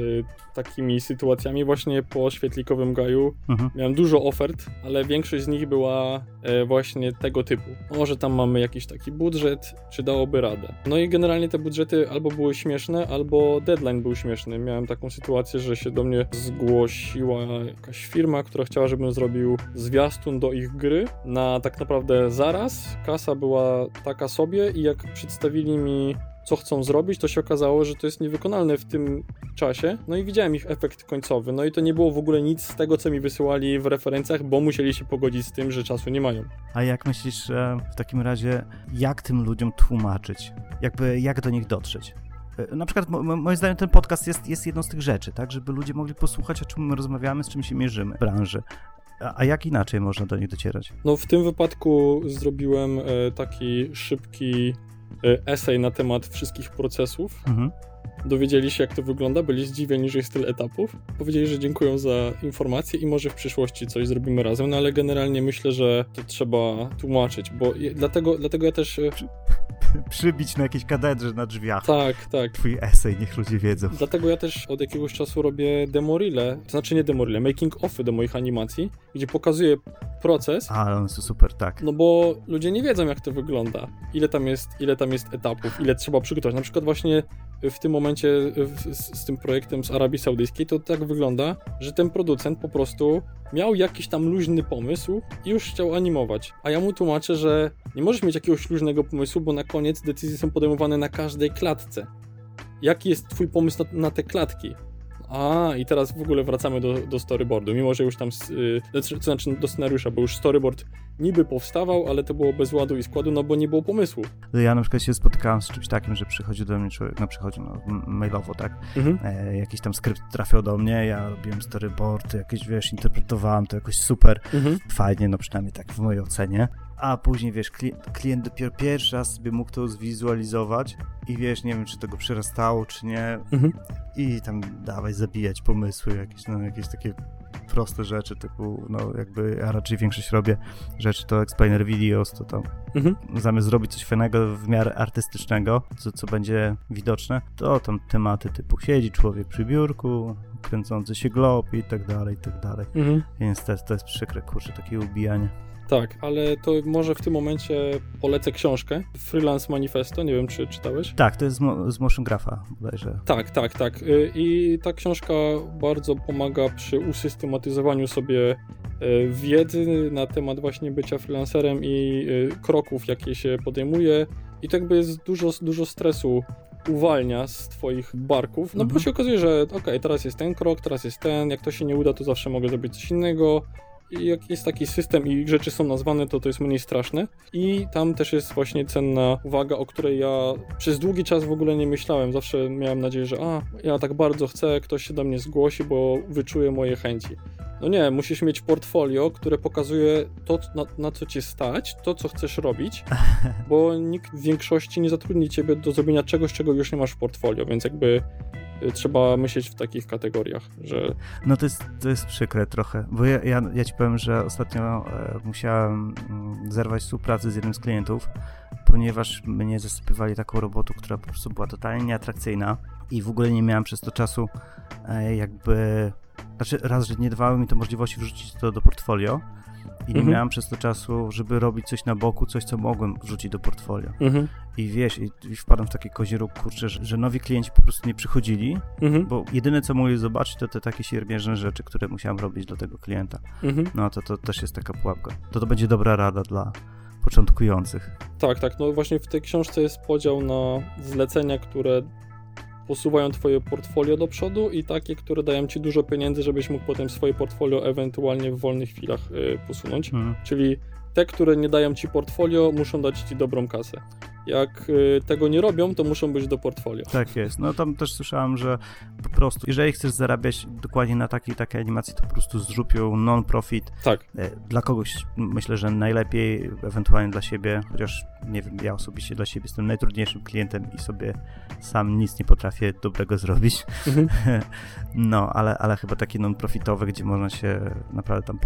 takimi sytuacjami właśnie po świetlikowym gaju. Mhm. Miałem dużo ofert, ale większość z nich była e, właśnie tego typu. Może tam mamy jakiś taki budżet, czy dałoby radę. No i generalnie te budżety albo były śmieszne, albo deadline był śmieszny. Miałem taką sytuację, że się do mnie zgłosiła jakaś firma, która chciała, żebym zrobił zwiastun do ich gry na tak naprawdę zaraz. Kasa była taka sobie i jak przedstawili mi co chcą zrobić, to się okazało, że to jest niewykonalne w tym czasie. No i widziałem ich efekt końcowy. No i to nie było w ogóle nic z tego, co mi wysyłali w referencjach, bo musieli się pogodzić z tym, że czasu nie mają. A jak myślisz e, w takim razie, jak tym ludziom tłumaczyć? Jakby, jak do nich dotrzeć? E, Na przykład, mo- mo- moim zdaniem, ten podcast jest, jest jedną z tych rzeczy, tak? Żeby ludzie mogli posłuchać, o czym my rozmawiamy, z czym się mierzymy w branży. A, jak inaczej można do nich docierać? No w tym wypadku zrobiłem e, taki szybki esej na temat wszystkich procesów. Mhm. Dowiedzieli się, jak to wygląda, byli zdziwieni, że jest tyle etapów. Powiedzieli, że dziękują za informacje i może w przyszłości coś zrobimy razem, no ale generalnie myślę, że to trzeba tłumaczyć, bo je, dlatego, dlatego ja też... e, Przybić na jakiejś katedrze na drzwiach. Tak, tak. Twój esej, niech ludzie wiedzą. Dlatego ja też od jakiegoś czasu robię demorile, to znaczy nie demorile, making offy do moich animacji, gdzie pokazuję proces, A, one są super, tak. no bo ludzie nie wiedzą jak to wygląda, ile tam jest, ile tam jest etapów, ile trzeba przygotować. Na przykład właśnie w tym momencie z, z tym projektem z Arabii Saudyjskiej to tak wygląda, że ten producent po prostu miał jakiś tam luźny pomysł i już chciał animować. A ja mu tłumaczę, że nie możesz mieć jakiegoś luźnego pomysłu, bo na koniec decyzje są podejmowane na każdej klatce. Jaki jest twój pomysł na, na te klatki? A, i teraz w ogóle wracamy do, do storyboardu, mimo że już tam, y, znaczy- to znaczy do scenariusza, bo już storyboard niby powstawał, ale to było bez ładu i składu, no bo nie było pomysłu. Ja na przykład się spotkałem z czymś takim, że przychodził do mnie człowiek, no przychodził no, mailowo, tak? Mhm. E, jakiś tam skrypt trafiał do mnie, ja robiłem storyboard, jakieś, wiesz, interpretowałem to jakoś super, Mhm. fajnie, no przynajmniej tak w mojej ocenie. A później, wiesz, klient, klient dopiero pierwszy raz sobie mógł to zwizualizować i wiesz, nie wiem, czy to go przerastało, czy nie. Mhm. I tam dawaj zabijać pomysły, jakieś, no, jakieś takie proste rzeczy, typu, no jakby ja raczej większość robię rzeczy to explainer videos, to tam Mhm. zamiast zrobić coś fajnego w miarę artystycznego, co, co będzie widoczne, to tam tematy typu siedzi człowiek przy biurku, kręcący się glob i tak dalej, i tak dalej. Mhm. Więc to, jest- to jest przykre, kurczę, takie ubijanie. Tak, ale to może w tym momencie polecę książkę Freelance Manifesto, nie wiem czy czytałeś. Tak, to jest z, mo- z Motion Grapha bodajże. Tak, tak, tak. Y, I ta książka bardzo pomaga przy usystematyzowaniu sobie y, wiedzy na temat właśnie bycia freelancerem i y, kroków, jakie się podejmuje. I tak jakby jest dużo, dużo stresu uwalnia z twoich barków, no bo Mhm. się okazuje, że okej, teraz jest ten krok, teraz jest ten, jak to się nie uda, to zawsze mogę zrobić coś innego. Jak jest taki system i rzeczy są nazwane, to to jest mniej straszne. I tam też jest właśnie cenna uwaga, o której ja przez długi czas w ogóle nie myślałem. Zawsze miałem nadzieję, że a, ja tak bardzo chcę, ktoś się do mnie zgłosi, bo wyczuje moje chęci. No nie, musisz mieć portfolio, które pokazuje to, na, na co cię stać, to, co chcesz robić, bo nikt w większości nie zatrudni ciebie do zrobienia czegoś, czego już nie masz w portfolio, więc jakby trzeba myśleć w takich kategoriach, że No to jest, to jest przykre trochę, bo ja, ja, ja ci powiem, że ostatnio e, musiałem mm, zerwać współpracę z jednym z klientów, ponieważ mnie zasypywali taką robotą, która po prostu była totalnie nieatrakcyjna i w ogóle nie miałem przez to czasu e, jakby, znaczy raz, że nie dawały mi to możliwości wrzucić to do portfolio i nie Mhm. miałem przez to czasu, żeby robić coś na boku, coś co mogłem wrzucić do portfolio. mhm, I wiesz, i, i wpadłem w taki kozi róg, kurczę, że, że nowi klienci po prostu nie przychodzili, mhm, bo jedyne co mogli zobaczyć to te takie siermiężne rzeczy, które musiałem robić dla tego klienta. mhm. No to, to też jest taka pułapka. To to będzie dobra rada dla początkujących. Tak, tak. No właśnie w tej książce jest podział na zlecenia, które posuwają twoje portfolio do przodu i takie, które dają ci dużo pieniędzy, żebyś mógł potem swoje portfolio ewentualnie w wolnych chwilach y, posunąć. Mhm. Czyli te, które nie dają ci portfolio, muszą dać ci dobrą kasę. Jak y, tego nie robią, to muszą być do portfolio. Tak jest. No tam też słyszałem, że po prostu, jeżeli chcesz zarabiać dokładnie na takiej takiej animacji, to po prostu ją non-profit. Tak. E, Dla kogoś myślę, że najlepiej, ewentualnie dla siebie, chociaż nie wiem, ja osobiście dla siebie jestem najtrudniejszym klientem i sobie sam nic nie potrafię dobrego zrobić. Mhm. No, ale, ale chyba takie non-profitowe, gdzie można się naprawdę tam,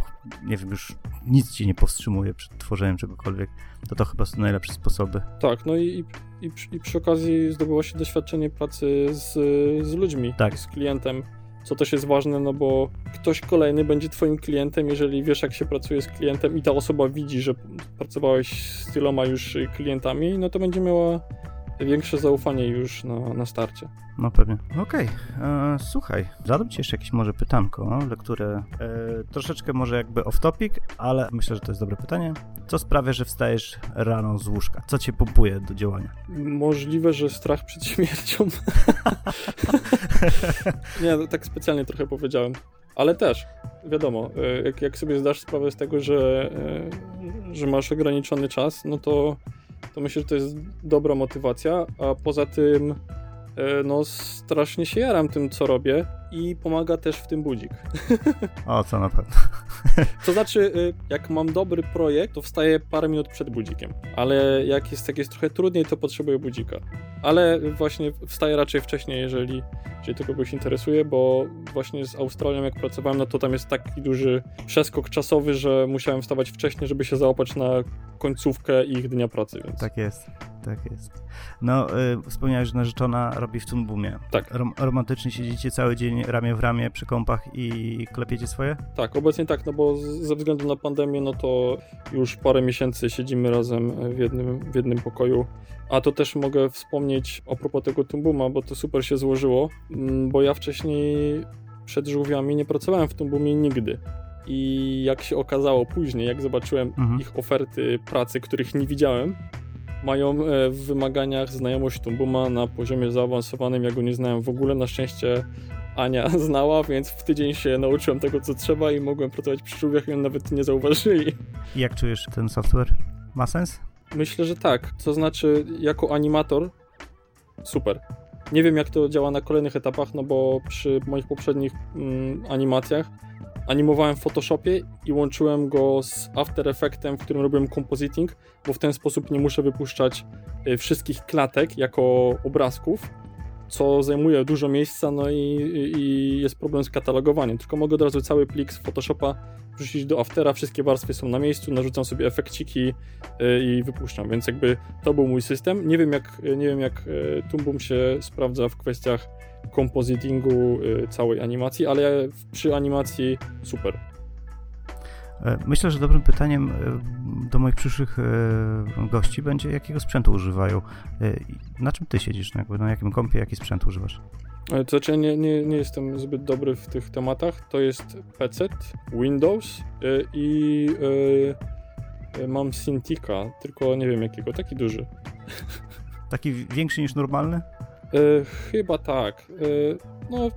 nie wiem, już nic ci nie powstrzymuje przed tworzeniem czegokolwiek, to to chyba są najlepsze sposoby. Tak, no i, i, przy- i przy okazji zdobyło się doświadczenie pracy z, z ludźmi, Tak. z klientem, co też jest ważne, no bo ktoś kolejny będzie twoim klientem, jeżeli wiesz, jak się pracuje z klientem i ta osoba widzi, że pracowałeś z tyloma już klientami, no to będzie miała większe zaufanie już na, na starcie. No pewnie. Okej, okay. słuchaj, zadam ci jeszcze jakieś może pytanko, lekturę e, troszeczkę może jakby off topic, ale myślę, że to jest dobre pytanie. Co sprawia, że wstajesz rano z łóżka? Co cię pompuje do działania? Możliwe, że strach przed śmiercią. Nie, no, tak specjalnie trochę powiedziałem. Ale też, wiadomo, e, jak, jak sobie zdasz sprawę z tego, że, e, że masz ograniczony czas, no to, to myślę, że to jest dobra motywacja, a poza tym no strasznie się jaram tym, co robię i pomaga też w tym budzik. O, co na pewno. To znaczy, e, jak mam dobry projekt, to wstaję parę minut przed budzikiem, ale jak jest, jak jest trochę trudniej, to potrzebuję budzika. Ale właśnie wstaję raczej wcześniej, jeżeli, jeżeli to kogoś interesuje, bo właśnie z Australią jak pracowałem, no to tam jest taki duży przeskok czasowy, że musiałem wstawać wcześniej, żeby się załapać na końcówkę ich dnia pracy. Więc... Tak jest, tak jest. No, y, wspomniałeś, że narzeczona robi w Tunbumie. Tak. Rom romantycznie siedzicie cały dzień ramię w ramię przy kąpach i klepiecie swoje? Tak, obecnie tak, no bo ze względu na pandemię, no to już parę miesięcy siedzimy razem w jednym, w jednym pokoju. A to też mogę wspomnieć a propos tego Tumbuma, bo to super się złożyło, mm, bo ja wcześniej przed żółwiami nie pracowałem w Tumbumie nigdy. I jak się okazało później, jak zobaczyłem mhm. ich oferty pracy, których nie widziałem, mają e, w wymaganiach znajomość Tumbuma na poziomie zaawansowanym. Ja go nie znałem w ogóle. Na szczęście Ania znała, więc w tydzień się nauczyłem tego, co trzeba i mogłem pracować przy żółwiach i on nawet nie zauważyli. Jak czujesz ten software? Ma sens? Myślę, że tak. To znaczy, jako animator super. Nie wiem, jak to działa na kolejnych etapach, no bo przy moich poprzednich mm, animacjach animowałem w Photoshopie i łączyłem go z After Effectem, w którym robiłem compositing, bo w ten sposób nie muszę wypuszczać y, wszystkich klatek jako obrazków, co zajmuje dużo miejsca, no i, i jest problem z katalogowaniem. Tylko mogę od razu cały plik z Photoshopa wrzucić do Aftera, wszystkie warstwy są na miejscu, narzucam sobie efekciki y, i wypuszczam, więc jakby to był mój system. Nie wiem jak, nie wiem jak y, Tumbum się sprawdza w kwestiach kompozytingu całej animacji, ale przy animacji super. E, myślę, że dobrym pytaniem e, do moich przyszłych e, gości będzie, jakiego sprzętu używają. Na czym ty siedzisz? Na jakim kompie, jaki sprzęt używasz? To znaczy, nie, nie, nie jestem zbyt dobry w tych tematach. To jest PC, Windows i mam Cintiqa, tylko nie wiem jakiego, taki duży. Taki większy niż normalny? Chyba tak. No,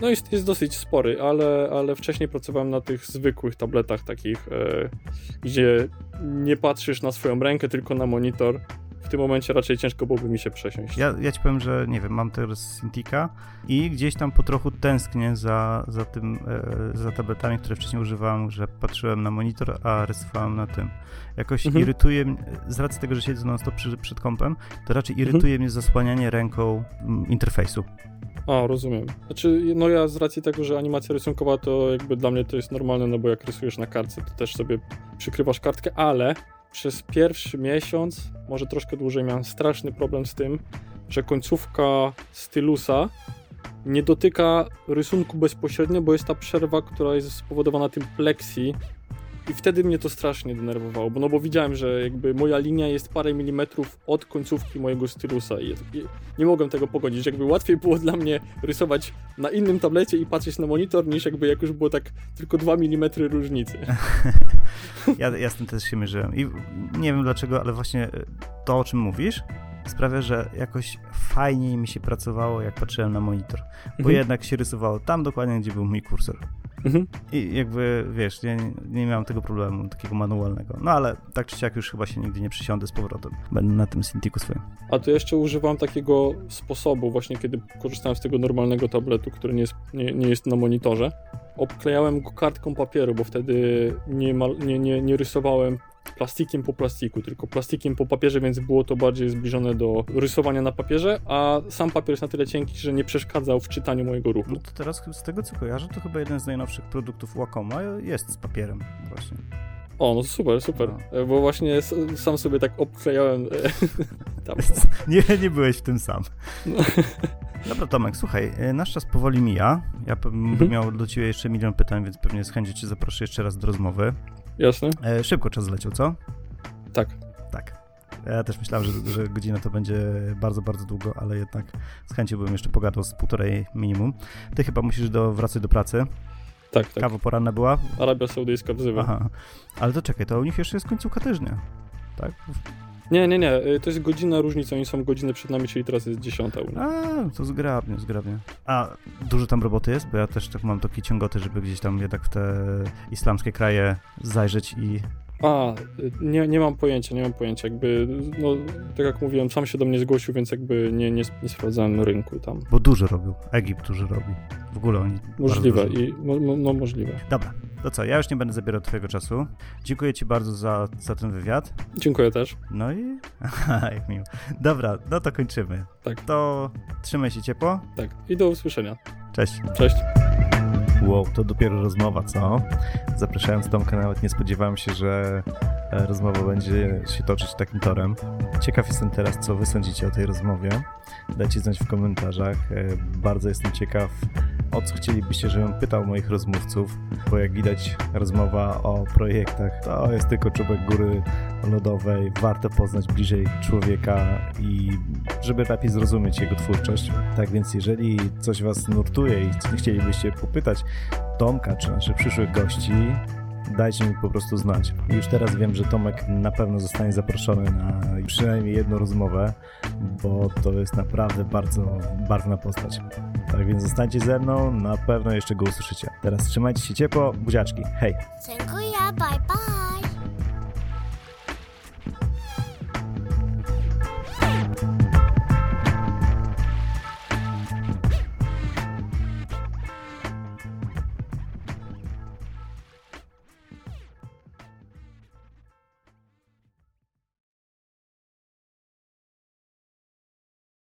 no jest, jest dosyć spory, ale, ale wcześniej pracowałem na tych zwykłych tabletach takich, e, gdzie nie patrzysz na swoją rękę, tylko na monitor. W tym momencie raczej ciężko byłoby mi się przesiąść. Ja, ja ci powiem, że nie wiem, mam teraz Cintiqa i gdzieś tam po trochu tęsknię za, za tym, e, za tabletami, które wcześniej używałem, że patrzyłem na monitor, a rysowałem na tym. Jakoś mhm. irytuje mnie, z racji tego, że siedzę non-stop przed, przed kompem, to raczej mhm. irytuje mhm. mnie zasłanianie ręką interfejsu. A, rozumiem. Znaczy, no ja z racji tego, że animacja rysunkowa to jakby dla mnie to jest normalne, no bo jak rysujesz na kartce, to też sobie przykrywasz kartkę, ale przez pierwszy miesiąc, może troszkę dłużej, miałem straszny problem z tym, że końcówka stylusa nie dotyka rysunku bezpośrednio, bo jest ta przerwa, która jest spowodowana tym plexi, i wtedy mnie to strasznie denerwowało, bo no bo widziałem, że jakby moja linia jest parę milimetrów od końcówki mojego stylusa i nie mogłem tego pogodzić. Jakby łatwiej było dla mnie rysować na innym tablecie i patrzeć na monitor, niż jakby jak już było tak tylko 2 mm różnicy. ja, ja z tym też się mierzyłem i nie wiem dlaczego, ale właśnie e, to, o czym mówisz, sprawia, że jakoś fajniej mi się pracowało, jak patrzyłem na monitor. Bo mhm. jednak się rysowało tam dokładnie, gdzie był mój kursor. Mhm. I jakby, wiesz, ja nie, nie miałem tego problemu, takiego manualnego. No ale tak czy siak już chyba się nigdy nie przysiądę z powrotem. Będę na tym Cintiku swoim. A to jeszcze używam takiego sposobu właśnie, kiedy korzystałem z tego normalnego tabletu, który nie jest, nie, nie jest na monitorze. Obklejałem go kartką papieru, bo wtedy nie, nie, nie, nie rysowałem plastikiem po plastiku, tylko plastikiem po papierze, więc było to bardziej zbliżone do rysowania na papierze, a sam papier jest na tyle cienki, że nie przeszkadzał w czytaniu mojego ruchu. No to teraz z tego co kojarzę, to chyba jeden z najnowszych produktów Wacoma jest z papierem właśnie. O, no super, super, no. bo właśnie sam sobie tak obklejałem tam. Nie, nie byłeś w tym sam. No. Dobra, Tomek, słuchaj, e, nasz czas powoli mija. Ja bym mhm. miał do ciebie jeszcze milion pytań, więc pewnie z chęcią cię zaproszę jeszcze raz do rozmowy. Jasne. E, szybko czas zleciał, co? Tak. Tak. Ja też myślałem, że, że godzina to będzie bardzo, bardzo długo, ale jednak z chęcią bym jeszcze pogadał z półtorej minimum. Ty chyba musisz do, wracać do pracy. Tak, tak. Kawa poranna była? Arabia Saudyjska wzywa. Aha. Ale to czekaj, to u nich jeszcze jest końcówka tygodnia. Tak? Nie, nie, nie. y, To jest godzina różnica. Oni są godzinę przed nami, czyli teraz jest dziesiąta u. A, to zgrabnie, zgrabnie. A dużo tam roboty jest? Bo ja też tak mam takie ciągoty, żeby gdzieś tam jednak w te islamskie kraje zajrzeć i... A, nie, nie mam pojęcia, nie mam pojęcia. Jakby, no, tak jak mówiłem, sam się do mnie zgłosił, więc jakby nie, nie, nie sprawdzałem rynku tam. Bo dużo robił. Egipt dużo robi. W ogóle oni... Możliwe i mo, mo, no możliwe. Dobra, to co, ja już nie będę zabierał twojego czasu. Dziękuję ci bardzo za, za ten wywiad. Dziękuję też. No i... Jak miło. Dobra, no to kończymy. Tak. To trzymaj się ciepło. Tak. I do usłyszenia. Cześć. Cześć. Wow, to dopiero rozmowa, co? Zapraszając Tomka, nawet nie spodziewałem się, że e, rozmowa będzie się toczyć takim torem. Ciekaw jestem teraz, co wy sądzicie o tej rozmowie. Dajcie znać w komentarzach. E, Bardzo jestem ciekaw, o co chcielibyście, żebym pytał moich rozmówców, bo jak widać rozmowa o projektach to jest tylko czubek góry lodowej. Warto poznać bliżej człowieka i żeby lepiej zrozumieć jego twórczość. Tak więc jeżeli coś was nurtuje i chcielibyście popytać Tomka czy naszych przyszłych gości, dajcie mi po prostu znać. Już teraz wiem, że Tomek na pewno zostanie zaproszony na przynajmniej jedną rozmowę, bo to jest naprawdę bardzo barwna postać. Tak więc zostańcie ze mną, na pewno jeszcze go usłyszycie. Teraz trzymajcie się ciepło, buziaczki, hej! Dziękuję, bye bye.